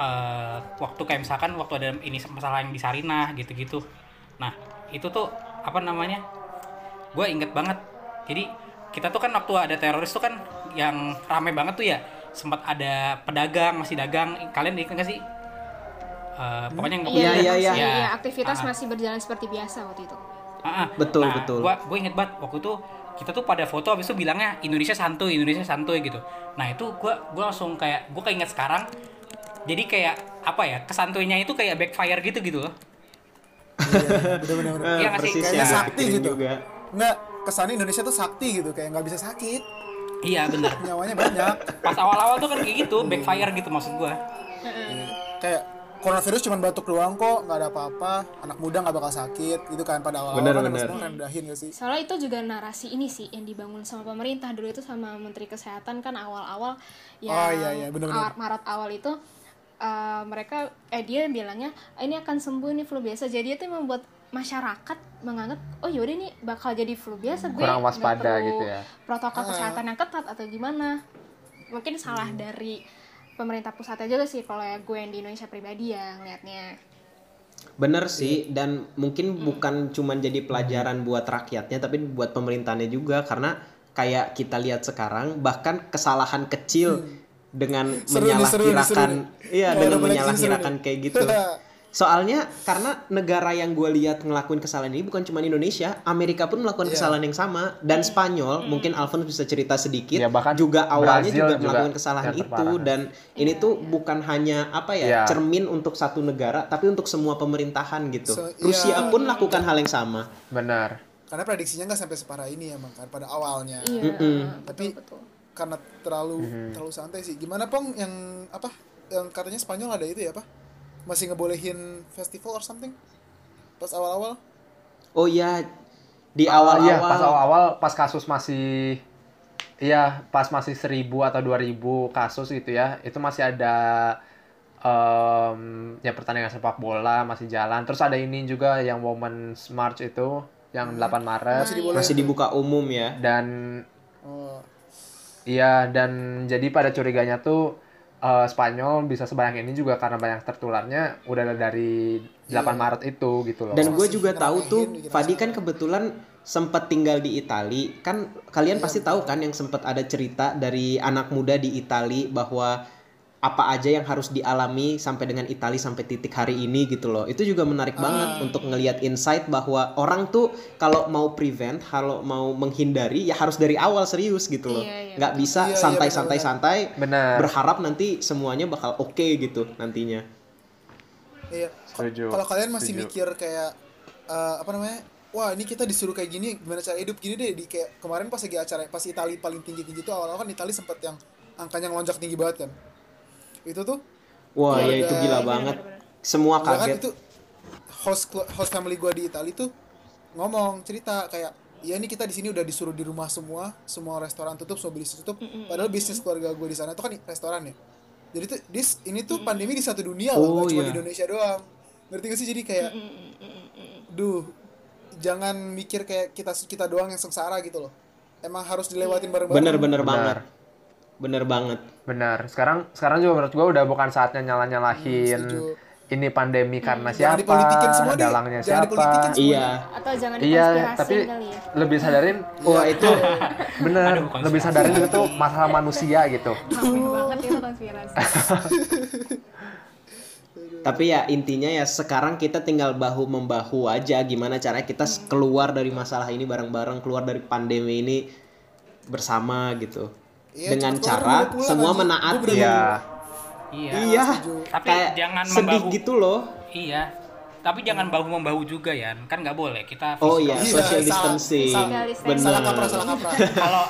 eh, waktu kayak misalkan waktu ada ini masalah yang di Sarinah gitu-gitu nah itu tuh apa namanya gue inget banget jadi kita tuh kan waktu ada teroris tuh kan yang rame banget tuh ya sempat ada pedagang masih dagang kalian ingat nggak sih Eh, pokoknya yang Iya, iya, iya. Iya, aktivitas Ah, ah. masih berjalan seperti biasa waktu itu. Ah, ah. Betul, Nah, betul. Gua gue inget banget waktu itu kita tuh pada foto habis itu bilangnya Indonesia santuy, Indonesia santuy gitu. Nah, itu gua gua langsung kayak gua keinget sekarang jadi kayak apa ya? Kesantuinya itu kayak backfire gitu gitu loh. Iya, bener-bener. Iya nggak sih? persis Kayaknya yang gue sakti gitu. juga. Nggak, kesannya Indonesia tuh sakti gitu, kayak nggak bisa sakit, Iya bener. nyawanya banyak. Pas awal-awal tuh kan kayak gitu, backfire gitu maksud gua. kayak coronavirus cuma batuk doang kok, nggak ada apa-apa, anak muda nggak bakal sakit, gitu kan pada awal-awal Bener, kan bener. semua rendahin gak sih? Soalnya itu juga narasi ini sih yang dibangun sama pemerintah dulu itu sama Menteri Kesehatan kan awal-awal yang Oh, iya, iya, benar-benar. awal- Maret awal itu eh, mereka eh dia bilangnya "Ah, ini akan sembuh ini flu biasa jadi itu membuat masyarakat menganggap oh yaudah ini bakal jadi flu biasa gue Kurang nggak waspada perlu gitu ya. protokol kesehatan yang ketat atau gimana mungkin salah dari pemerintah pusatnya juga sih kalau ya gue yang di Indonesia pribadi ya ngeliatnya. Bener sih, dan mungkin bukan cuman jadi pelajaran buat rakyatnya, tapi buat pemerintahnya juga, karena kayak kita lihat sekarang, bahkan kesalahan kecil dengan Seru seru nih, menyalahkirakan, iya, Kalau dengan menyalahkirakan kayak gitu. Soalnya karena negara yang gue lihat ngelakuin kesalahan ini bukan cuma Indonesia, Amerika pun melakukan Iya. kesalahan yang sama dan Spanyol mungkin Alfons bisa cerita sedikit Ya, bahkan juga awalnya Brazil juga, juga melakukan kesalahan itu terparah. dan ini tuh bukan hanya apa ya Iya. cermin untuk satu negara tapi untuk semua pemerintahan gitu. Rusia iya. pun lakukan hal yang sama. Benar. Karena prediksinya nggak sampai separah ini emang kan pada awalnya. iya Tapi betul karena terlalu terlalu santai sih. Gimana pong yang apa? Yang katanya Spanyol ada itu ya apa? Masih ngebolehin festival or something? Pas awal-awal? Oh iya di Iya, awal-awal pas awal-awal pas kasus masih Iya, pas masih 1000 atau 2000 kasus gitu ya. Itu masih ada em ya pertandingan sepak bola masih jalan. Terus ada ini juga yang Women's March itu yang 8 Maret Masih dibolehin. masih dibuka umum ya. dan Oh. Iya, dan jadi pada curiganya tuh eh, Spanyol bisa sebanyak ini juga karena banyak tertularnya udah ada dari 8 Maret itu gitu loh. Dan gue juga tahu tuh, gitu Fadi kan kebetulan sempat tinggal di Itali. Kan kalian pasti tahu kan yang sempat ada cerita dari anak muda di Itali bahwa apa aja yang harus dialami sampai dengan Itali sampai titik hari ini gitu loh. Itu juga menarik banget untuk ngelihat insight bahwa orang tuh kalau mau prevent, kalau mau menghindari ya harus dari awal serius gitu loh. Iya, iya, Nggak bisa Iya, iya, santai-santai-santai Benar. berharap nanti semuanya bakal oke gitu nantinya. Iya. Kalau kalian masih setuju. mikir kayak eh, apa namanya? Wah, ini kita disuruh kayak gini, gimana cara hidup gini deh di kayak kemarin pas lagi acara pas Itali paling tinggi-tinggi tuh awal-awal kan Itali sempat yang angkanya ngelonjak tinggi banget kan. Itu tuh Wah, Keluarga- ya itu gila banget. Semua kan kaget. itu host host family gua di Itali tuh ngomong cerita kayak ya ini kita di sini udah disuruh di rumah semua, semua restoran tutup, semua bisnis tutup. Padahal bisnis keluarga gue di sana tuh kan restoran ya. Jadi tuh dis, ini tuh pandemi di satu dunia Oh, loh, gak cuma iya. di Indonesia doang. Ngerti gak sih? Jadi kayak duh, jangan mikir kayak kita kita doang yang sengsara gitu loh. Emang harus dilewatin bareng-bareng. Bener-bener Benar. banget. Bener banget. Benar. Sekarang sekarang juga menurut gua udah bukan saatnya nyalah-nyalahin setuju. ini pandemi karena Jangan siapa, semua dalangnya Jangan siapa. semua. Iya. Atau jangan Iya, tapi kali ya. lebih sadarin Wah, itu bener, Aduh, lebih sadarin itu tuh masalah manusia gitu. Amin banget itu konspirasi. Tapi ya intinya ya sekarang kita tinggal bahu membahu aja gimana caranya kita keluar dari masalah ini bareng-bareng, keluar dari pandemi ini bersama gitu. Iya, Dengan cara pulang, semua anjing. menaati. Iya. Iya. Iya. Tapi Kayak jangan sedih membahu. gitu loh. Iya. Tapi jangan bahu membahu juga ya, kan nggak boleh kita. Oh physical iya, Iya, social distancing. Benar. Salah kaprah, salah kaprah. kalau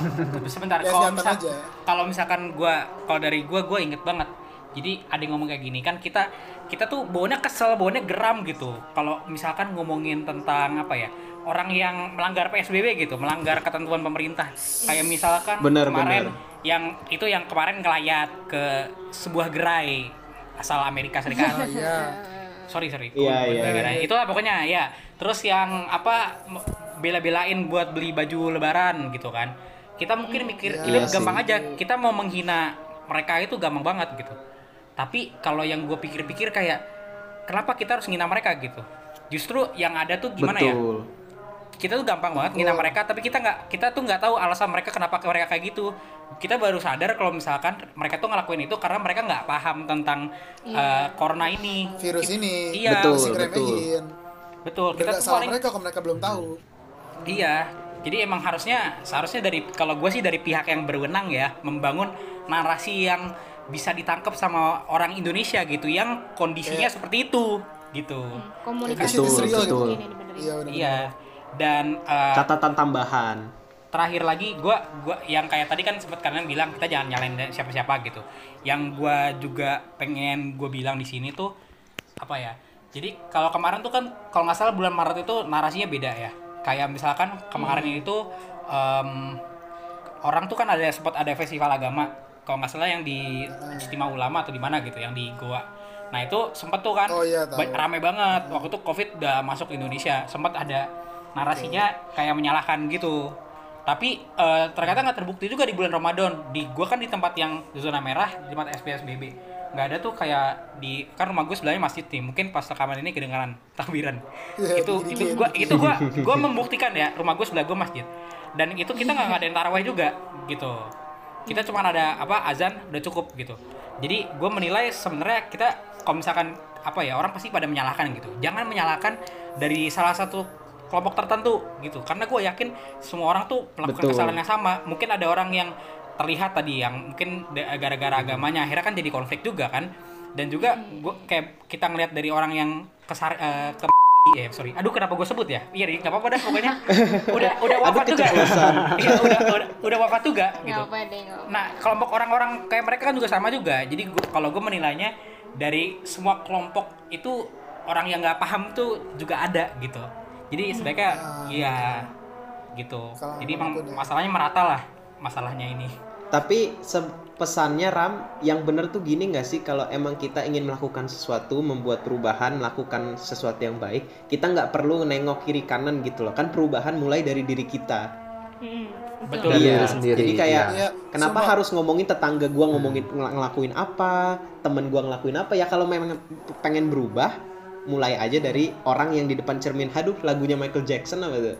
sebentar kalau misal aja. kalau misalkan gua kalau dari gua gua inget banget jadi ada yang ngomong kayak gini kan kita kita tuh baunya kesel baunya geram gitu kalau misalkan ngomongin tentang apa ya orang yang melanggar PSBB gitu melanggar ketentuan pemerintah kayak misalkan Bener, kemarin bener. Yang itu yang kemarin ngelayat ke sebuah gerai asal Amerika Serikat. Iya. sorry sorry. Iya, iya, iya. itulah pokoknya ya. Terus yang apa bela-belain buat beli baju lebaran gitu kan. Kita mungkin mikir ini Iya gampang sih. aja. Kita mau menghina mereka itu gampang banget gitu. Tapi kalau yang gue pikir-pikir kayak kenapa kita harus menghina mereka gitu? Justru yang ada tuh gimana ya? Betul. Kita tuh gampang banget ngina mereka tapi kita nggak kita tuh nggak tahu alasan mereka kenapa mereka kayak gitu kita baru sadar kalau misalkan mereka tuh ngelakuin itu karena mereka nggak paham tentang eh, corona ini Virus ini. Iya. Betul, betul. betul kita nggak tuh paling mereka kalau mereka belum tahu. iya jadi emang harusnya seharusnya dari kalau gue sih dari pihak yang berwenang ya membangun narasi yang bisa ditangkap sama orang Indonesia gitu yang kondisinya seperti itu gitu Komunikasi Betul, Ini serial betul. ini dibenerin. Iya benar. iya dan eh, Catatan tambahan. terakhir lagi gua gua yang kayak tadi kan sempat kalian bilang kita jangan nyalain siapa-siapa gitu. Yang gua juga pengen gue bilang di sini tuh apa ya jadi kalau kemarin tuh kan kalau nggak salah bulan Maret itu narasinya beda ya. Kayak misalkan kemarin ini tuh em, orang tuh kan ada sempat ada festival agama. Kalau nggak salah yang di Istimewa Ulama atau di mana gitu yang di Goa nah itu sempat tuh kan Oh iya, tahu. rame banget. Waktu itu covid udah masuk ke Indonesia. Sempat ada narasinya kayak menyalahkan gitu. Tapi eh, ternyata nggak terbukti juga di bulan Ramadan. Di gua kan di tempat yang zona merah di tempat SPSBB nggak ada tuh kayak di kan rumah gue sebelahnya masjid nih. Mungkin pas rekaman ini kedengaran takbiran. Iya, itu itu dikit, gua itu gua gua membuktikan ya rumah gue sebelah gue masjid. Dan itu kita nggak ngadain taraweh juga gitu. Kita cuma ada apa azan udah cukup gitu. Jadi gue menilai sebenarnya kita kalau misalkan apa ya orang pasti pada menyalahkan gitu. Jangan menyalahkan dari salah satu kelompok tertentu gitu. Karena gue yakin semua orang tuh melakukan Betul. kesalahan yang sama. Mungkin ada orang yang terlihat tadi yang mungkin gara-gara agamanya akhirnya kan jadi konflik juga kan. Dan juga gua kayak kita ngelihat dari orang yang kesar eh, ke ya sorry. Aduh kenapa gue sebut ya? Iya nggak apa-apa dah pokoknya. Udah udah wafat juga. Iya, udah, udah udah wafat juga gitu. Nggak apa deh, nggak apa. Nah, kelompok orang-orang kayak mereka kan juga sama juga. Jadi gua, kalau gue menilainya dari semua kelompok itu orang yang nggak paham tuh juga ada gitu. Jadi sebaiknya ya gitu. Salah Jadi emang ya. masalahnya merata lah masalahnya ini. Tapi pesannya Ram yang bener tuh gini nggak sih kalau emang kita ingin melakukan sesuatu, membuat perubahan, melakukan sesuatu yang baik, kita nggak perlu nengok kiri kanan gitu loh. Kan perubahan mulai dari diri kita. Mm, Betul. Dari Iya, diri sendiri, jadi kayak iya. kenapa Sumpah. harus ngomongin tetangga gua ngomongin ngel- ngelakuin apa, temen gua ngelakuin apa ya kalau memang pengen berubah mulai aja dari orang yang di depan cermin. Haduh, lagunya Michael Jackson apa tuh?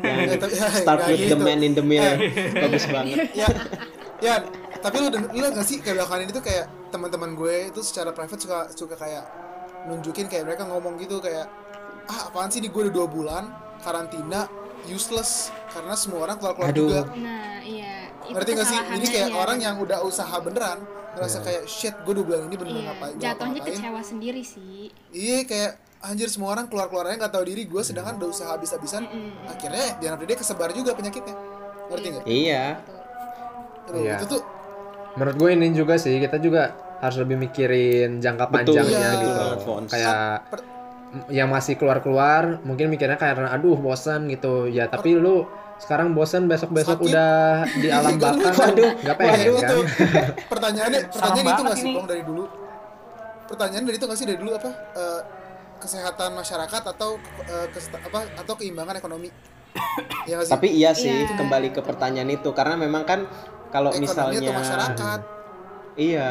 Ya, tapi- ya, Start with the gitu. man in the mirror. Bagus banget. ya ya tapi lu lu gak sih kayak belakangan ini tuh kayak teman-teman gue itu secara private suka suka kayak nunjukin kayak mereka ngomong gitu kayak ah apaan sih di gue udah dua bulan karantina useless karena semua orang keluar keluar juga Nah, iya. Ngerti gak sih kesalahannya, kayak iya. orang yang udah usaha beneran ngerasa kayak shit gue dua bulan ini bener Iya, ngapain gua jatuhnya kecewa sendiri sih. iya kayak anjir semua orang keluar keluar aja nggak tahu diri gue sedangkan udah usaha habis habisan akhirnya di akhir dia kesebar juga penyakitnya ngerti nggak Iya. Aduh, Iya. itu tuh Menurut gue ini juga sih kita juga harus lebih mikirin jangka Betul, panjangnya iya. gitu. Betul, Fons. Kayak per- yang masih keluar-keluar mungkin mikirnya karena aduh bosan gitu. Ya tapi lu sekarang bosan besok-besok Sakit. udah di alam Iya, baka kan waduh, nggak pengen Waduh, kan? itu pertanyaannya pertanyaan itu nggak sih bang dari dulu? Pertanyaan dari itu nggak sih dari dulu apa Eh, kesehatan masyarakat atau kes- apa atau keimbangan ekonomi? Ya nggak sih? Tapi iya sih Iya. kembali ke pertanyaan itu. Karena memang kan kalau ekonomi misalnya atau masyarakat? Iya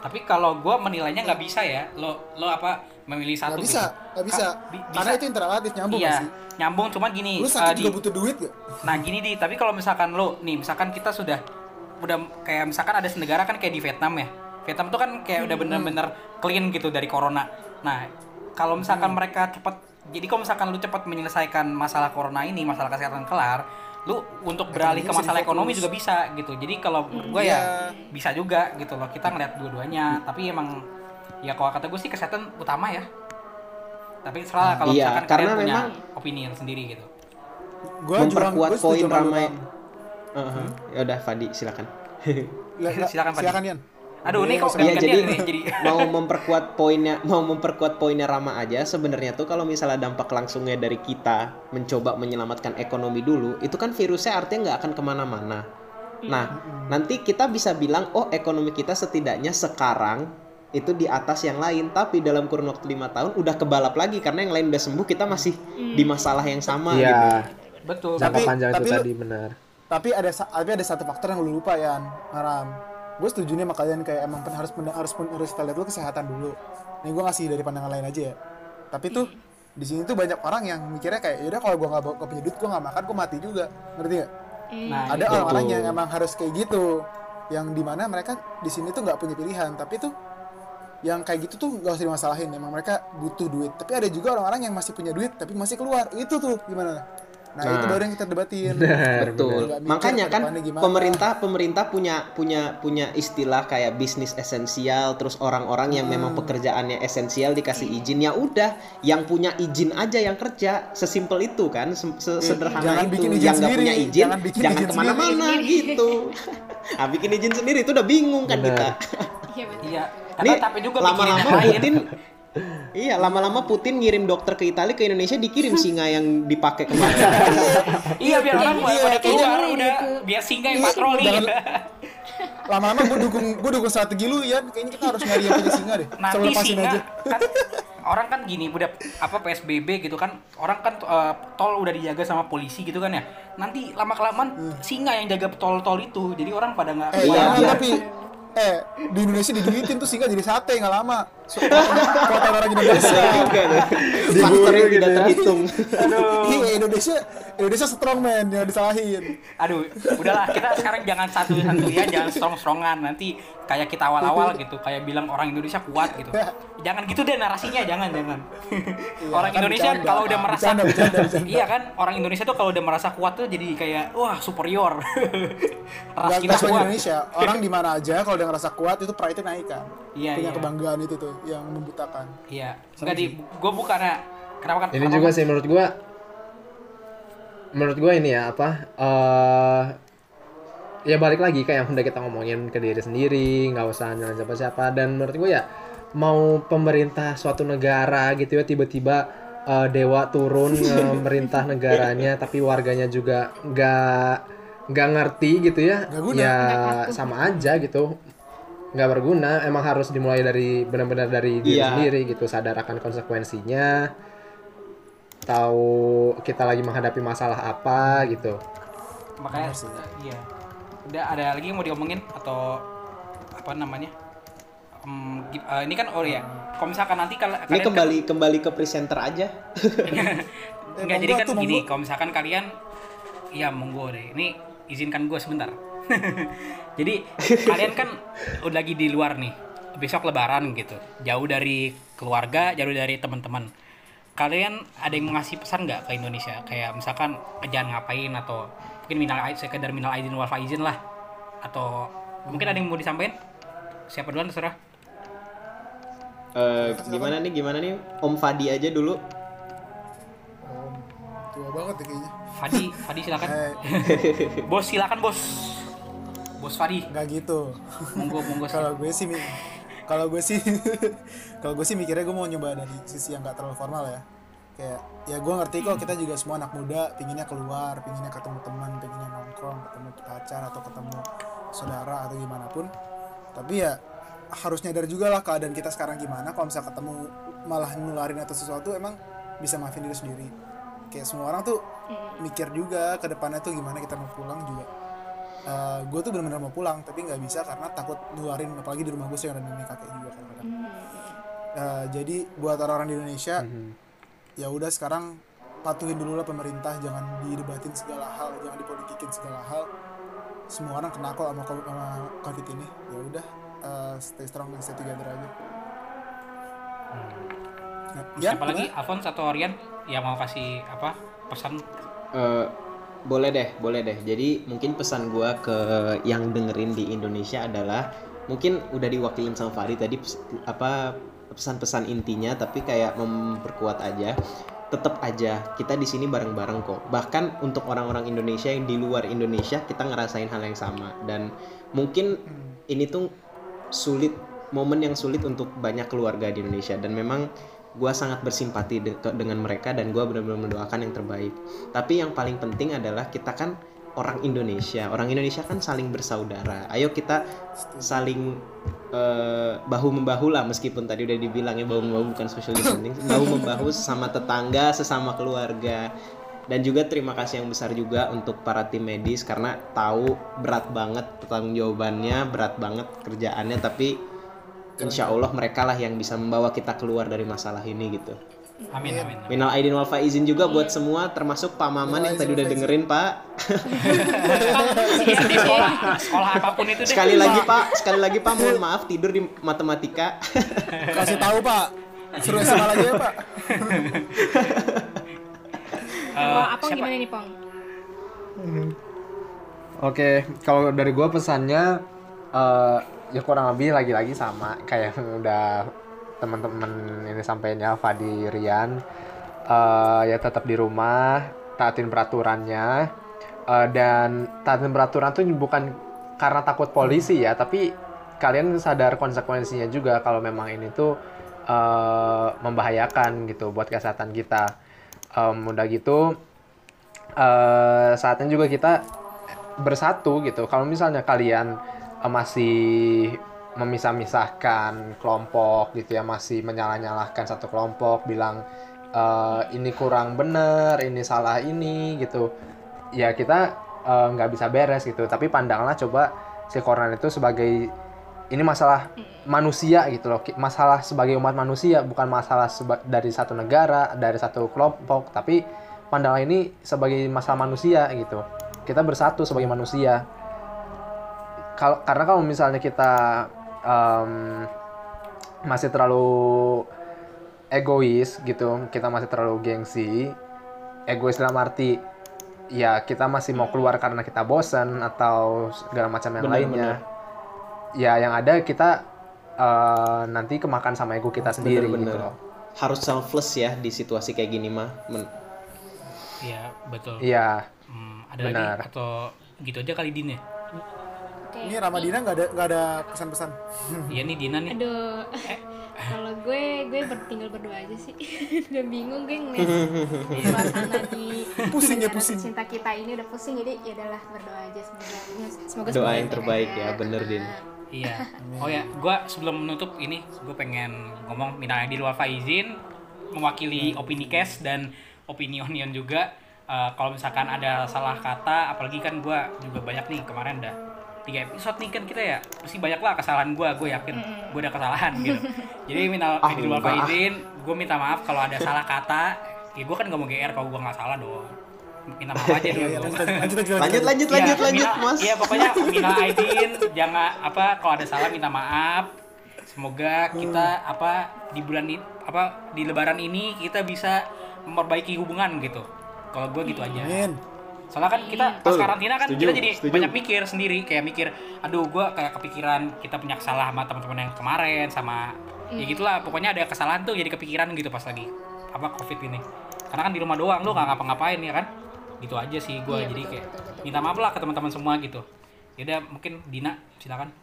Tapi kalau gue menilainya nggak bisa ya. Lo lo apa memilih satu nggak bisa gitu. nggak bisa Ka- bi- karena bisa. itu interrelatif nyambung iya, sih nyambung cuman gini. lu eh, sakit di- juga butuh duit gak Nah gini di, tapi kalau misalkan lo, nih misalkan kita sudah udah kayak misalkan ada negara kan kayak di Vietnam ya. Vietnam tuh kan kayak udah bener-bener clean gitu dari corona. Nah kalau misalkan mereka cepat, jadi kalau misalkan lu cepat menyelesaikan masalah corona ini, masalah kesehatan kelar, lu untuk beralih ke masalah ekonomi juga bisa gitu. Jadi kalau menurut gue ya bisa juga gitu loh. Kita ngeliat dua-duanya. Tapi emang ya kalau kata gue sih kesehatan utama ya. Tapi serah lah kalau Iya, misalkan karena kalian punya memang- opini sendiri gitu. gue memperkuat poin ramai. Heeh. Ya udah Fadi silakan. Silakan, Pak. silakan Yan Aduh, ini kok Iya gantian jadi nih, jadi mau memperkuat poinnya mau memperkuat poinnya Rama aja sebenarnya tuh kalau misalnya dampak langsungnya dari kita mencoba menyelamatkan ekonomi dulu itu kan virusnya artinya nggak akan ke mana-mana. Nah nanti kita bisa bilang oh ekonomi kita setidaknya sekarang itu di atas yang lain tapi dalam kurun waktu lima tahun udah kebalap lagi karena yang lain udah sembuh kita masih di masalah yang sama gitu. Iya, betul. jangka Tapi- panjang tapi itu lu- tadi benar. tapi ada tapi ada satu faktor yang lu lupa Yan Ngaram gue setuju nih sama kalian kayak emang pen- harus pen- harus pen- harus kita lihat dulu kesehatan dulu. Nih gue ngasih dari pandangan lain aja ya. Tapi tuh di sini tuh banyak orang yang mikirnya kayak yaudah kalau gue nggak bawa- nggak punya duit gue nggak makan gue mati juga. Ngerti gak Nah, ada orang-orang yang emang harus kayak gitu yang di mana mereka di sini tuh nggak punya pilihan. Tapi tuh yang kayak gitu tuh gak usah dimasalahin. Emang mereka butuh duit. Tapi ada juga orang-orang yang masih punya duit tapi masih keluar. Itu tuh gimana nah, itu Nah. baru yang kita debatin Benar, Betul. Mikir Makanya kan pemerintah pemerintah punya punya punya istilah kayak bisnis esensial terus orang-orang yang Hmm. memang pekerjaannya esensial dikasih izin ya udah yang punya izin aja yang kerja sesimpel itu kan se- sederhana Jangan itu bikin izin yang nggak punya izin jangan jangan, bikin izin ke mana-mana gitu. ah bikin izin sendiri itu udah bingung kan Benar. kita. Iya betul. Iya. Nih tapi juga lama-lama. Putin Iya, lama-lama Putin ngirim dokter ke Italia ke Indonesia dikirim singa yang dipakai kemarin. Iya biar orang Iya, pada keluar udah. biar singa yang Iya, patroli. lama-lama gue dukung gue dukung strategi lu ya kayaknya kita harus nyari yang punya singa deh. Coba Nanti lepasin singa. aja. Kan orang kan gini udah apa PSBB gitu kan orang kan eh, tol udah dijaga sama polisi gitu kan ya. Nanti lama kelamaan singa yang jaga tol-tol itu jadi orang pada nggak eh Iya, tapi eh di Indonesia diduitin tuh singa jadi sate nggak lama. So, kota orang Indonesia. Juga tuh. Faktor yang tidak terhitung. iya Indonesia Indonesia strong man jangan disalahin. Aduh udahlah kita sekarang jangan satu satu ya jangan strong strongan nanti kayak kita awal awal gitu kayak bilang orang Indonesia kuat gitu. Jangan gitu deh narasinya jangan jangan. Orang kan Indonesia kalau udah merasa iya kan orang Indonesia tuh kalau udah merasa kuat tuh jadi kayak wah superior. Ras kita kuat. Indonesia. Orang di mana aja kalau udah ngerasa kuat itu pride naik kan? Iya, punya iya. kebanggaan itu tuh yang membutakan. Iya. Enggak di gue bukannya kenapa kan Ini kenapa juga gua- sih menurut gua menurut gua ini ya apa eh ya balik lagi kayak yang udah kita ngomongin ke diri sendiri nggak usah nyalain siapa-siapa. Dan menurut gua ya mau pemerintah suatu negara gitu ya tiba-tiba eh, dewa turun memerintah negaranya tapi warganya juga nggak nggak ngerti gitu ya Nggak guna. ya sama aja gitu nggak berguna emang harus dimulai dari benar-benar dari diri Iya. sendiri gitu sadar akan konsekuensinya tahu kita lagi menghadapi masalah apa gitu makanya iya udah ada lagi yang mau diomongin atau apa namanya gi- eh, ini kan oh ya kalau misalkan nanti kal- Ini kalian kembali kembali ke presenter aja. Enggak, Eh, jadi kan gini, kalau misalkan kalian ya monggo deh. Ini izinkan gue sebentar. jadi kalian kan udah lagi di luar nih. Besok lebaran gitu. Jauh dari keluarga, jauh dari teman-teman. Kalian ada yang mau ngasih pesan nggak ke Indonesia? Kayak misalkan jangan ngapain atau mungkin minal sekedar minal aidin wal faizin lah. Atau mungkin ada yang mau disampaikan? Siapa duluan terserah. Eh, gimana nih gimana nih Om Fadi aja dulu. Om, tua banget ya kayaknya Fadi, Fadi silakan. eh Bos silakan bos. Bos Fadi, nggak gitu. Monggo monggo. kalau gue sih kalau gue sih kalau gue sih mikirnya gue mau nyoba dari sisi yang gak terlalu formal ya. Kayak ya gue ngerti kok kita juga semua anak muda pinginnya keluar pinginnya ketemu teman pinginnya nongkrong ketemu pacar atau ketemu saudara atau gimana pun tapi ya harus nyadar juga lah keadaan kita sekarang gimana. Kalau misalnya ketemu malah nularin atau sesuatu emang bisa maafin diri sendiri. Kayak semua orang tuh mikir juga ke depannya tuh gimana kita mau pulang juga gue tuh benar-benar mau pulang tapi nggak bisa karena takut nularin apalagi di rumah gue sih ada nenek kakek juga kadang-kadang Eh, jadi buat orang-orang di Indonesia ya udah sekarang patuhin dulu lah pemerintah jangan didebatin segala hal jangan dipolitikin segala hal semua orang kena kok sama, co- sama covid ini ya udah eh, stay strong and stay together aja Nah, ya, Siapa lagi? gimana? Alphonse atau Rian yang mau kasih apa pesan? Eh, boleh deh, boleh deh. Jadi mungkin pesan gua ke yang dengerin di Indonesia adalah mungkin udah diwakilin sama Fahri tadi apa pesan-pesan intinya tapi kayak memperkuat aja. Tetap aja kita di sini bareng-bareng kok. Bahkan untuk orang-orang Indonesia yang di luar Indonesia kita ngerasain hal yang sama dan mungkin ini tuh sulit momen yang sulit untuk banyak keluarga di Indonesia dan memang gua sangat bersimpati de- dengan mereka dan gua benar-benar mendoakan yang terbaik. Tapi yang paling penting adalah kita kan orang Indonesia. Orang Indonesia kan saling bersaudara. Ayo kita saling eh, bahu membahu lah meskipun tadi udah dibilang ya bahu membahu bukan social distancing. Bahu membahu sesama tetangga sesama keluarga. Dan juga terima kasih yang besar juga untuk para tim medis karena tahu berat banget pertanggung jawabannya berat banget kerjaannya tapi insya Allah mereka lah yang bisa membawa kita keluar dari masalah ini gitu Amin amin. Minal Aidin wal Faizin juga buat semua termasuk Pak Maman yang tadi udah dengerin Pak. Iya, di sekolah, sekolah apa pun itu deh. Sekali lagi Pak, sekali lagi Pak mohon maaf tidur di matematika. kasih tahu pak suruh SMA lagi ya pak Eh, apa gimana nih Pong? Oke, kalau dari gua pesannya eh ya kurang lebih lagi-lagi sama kayak udah teman-teman ini sampaikan ya Fadi Rian Eh ya tetap di rumah, taatin peraturannya Eh dan taatin peraturan tuh bukan karena takut polisi ya, tapi kalian sadar konsekuensinya juga kalau memang ini tuh eh membahayakan gitu buat kesehatan kita. Em, udah gitu eh saatnya juga kita bersatu gitu. Kalau misalnya kalian masih memisah-misahkan kelompok gitu ya, masih menyalah-nyalahkan satu kelompok, bilang eh, ini kurang bener, ini salah ini gitu, ya kita eh, nggak bisa beres gitu. Tapi pandanglah coba si corona itu sebagai ini masalah manusia gitu loh, masalah sebagai umat manusia, bukan masalah dari satu negara, dari satu kelompok, tapi pandanglah ini sebagai masalah manusia gitu. Kita bersatu sebagai manusia. Kalau karena kalau misalnya kita em, masih terlalu egois gitu, kita masih terlalu gengsi, egois dalam arti ya kita masih mau keluar karena kita bosan atau segala macam yang Benar, lainnya. Ya yang ada kita eh, nanti kemakan sama ego kita sendiri gitu Bener-bener. loh. Harus selfless ya di situasi kayak gini mah. Men- Iya, betul. Iya. Hmm, ada Benar. lagi atau gitu aja kali Din ya? Oke. ini Ramadina nggak ada nggak ada pesan-pesan Iya nih Dina nih. Aduh, kalau gue gue ber- tinggal berdoa aja sih. udah bingung gue ngeliat suasana di Pusing ya, pusing. Cinta kita ini udah pusing jadi ya udahlah berdoa aja semoga semoga Doa yang terbaik ya, bener Din. Iya. Oh ya, gua sebelum menutup ini, gue pengen ngomong minal di luar faizin mewakili opini cash dan opini onion juga. eh, kalau misalkan ada salah kata apalagi kan gue juga banyak nih kemarin udah tiga episode nih kan kita ya pasti banyak lah kesalahan gue gue yakin gue ada kesalahan gitu jadi minal Ah, minal enggak. faizin gue minta maaf kalau ada salah kata ya gue kan gak mau gr kalau gue nggak salah dong minta maaf aja Iya, iya, dulu lanjut, lanjut, lanjut, Lanjut Iya, lanjut lanjut mina- Mas. Iya pokoknya minal aidin jangan apa kalau ada salah minta maaf. Semoga kita apa di bulan ini apa di lebaran ini kita bisa memperbaiki hubungan gitu. Kalau gue gitu aja. Amin. Soalnya kan kita pas karantina kan Setuju, kita jadi setuju. banyak mikir sendiri kayak mikir aduh gue kayak kepikiran kita punya kesalahan sama teman-teman yang kemarin sama ya gitulah pokoknya ada kesalahan tuh jadi kepikiran gitu pas lagi apa covid ini. Karena kan di rumah doang lu nggak ngapa-ngapain ya kan? Gitu aja sih gue Iya, jadi betul, kayak betul, betul, minta maaf lah ke teman-teman semua gitu. Yaudah mungkin Dina silakan.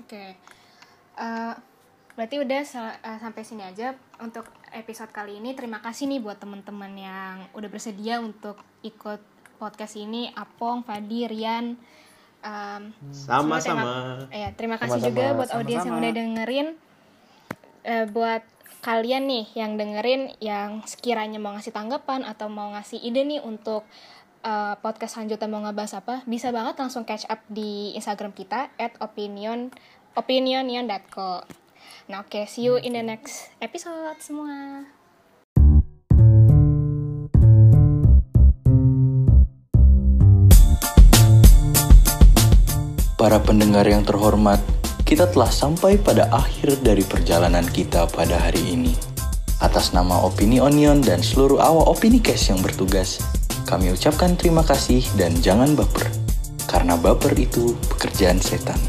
Oke. Eh, berarti udah sel- eh, sampai sini aja untuk episode kali ini. Terima kasih nih buat teman-teman yang udah bersedia untuk ikut podcast ini. Apong, Fadi, Rian. Sama-sama. terima- ya, terima kasih Sama-sama. juga buat audiens yang udah dengerin. Eh, buat kalian nih yang dengerin yang sekiranya mau ngasih tanggapan atau mau ngasih ide nih untuk eh, podcast selanjutnya mau ngebahas apa bisa banget langsung catch up di Instagram kita at opinion opinionion.co nah oke see you in the next episode semua Para pendengar yang terhormat, kita telah sampai pada akhir dari perjalanan kita pada hari ini. Atas nama Opini Onion dan seluruh awak Opini Cash yang bertugas, kami ucapkan terima kasih dan jangan baper. Karena baper itu pekerjaan setan.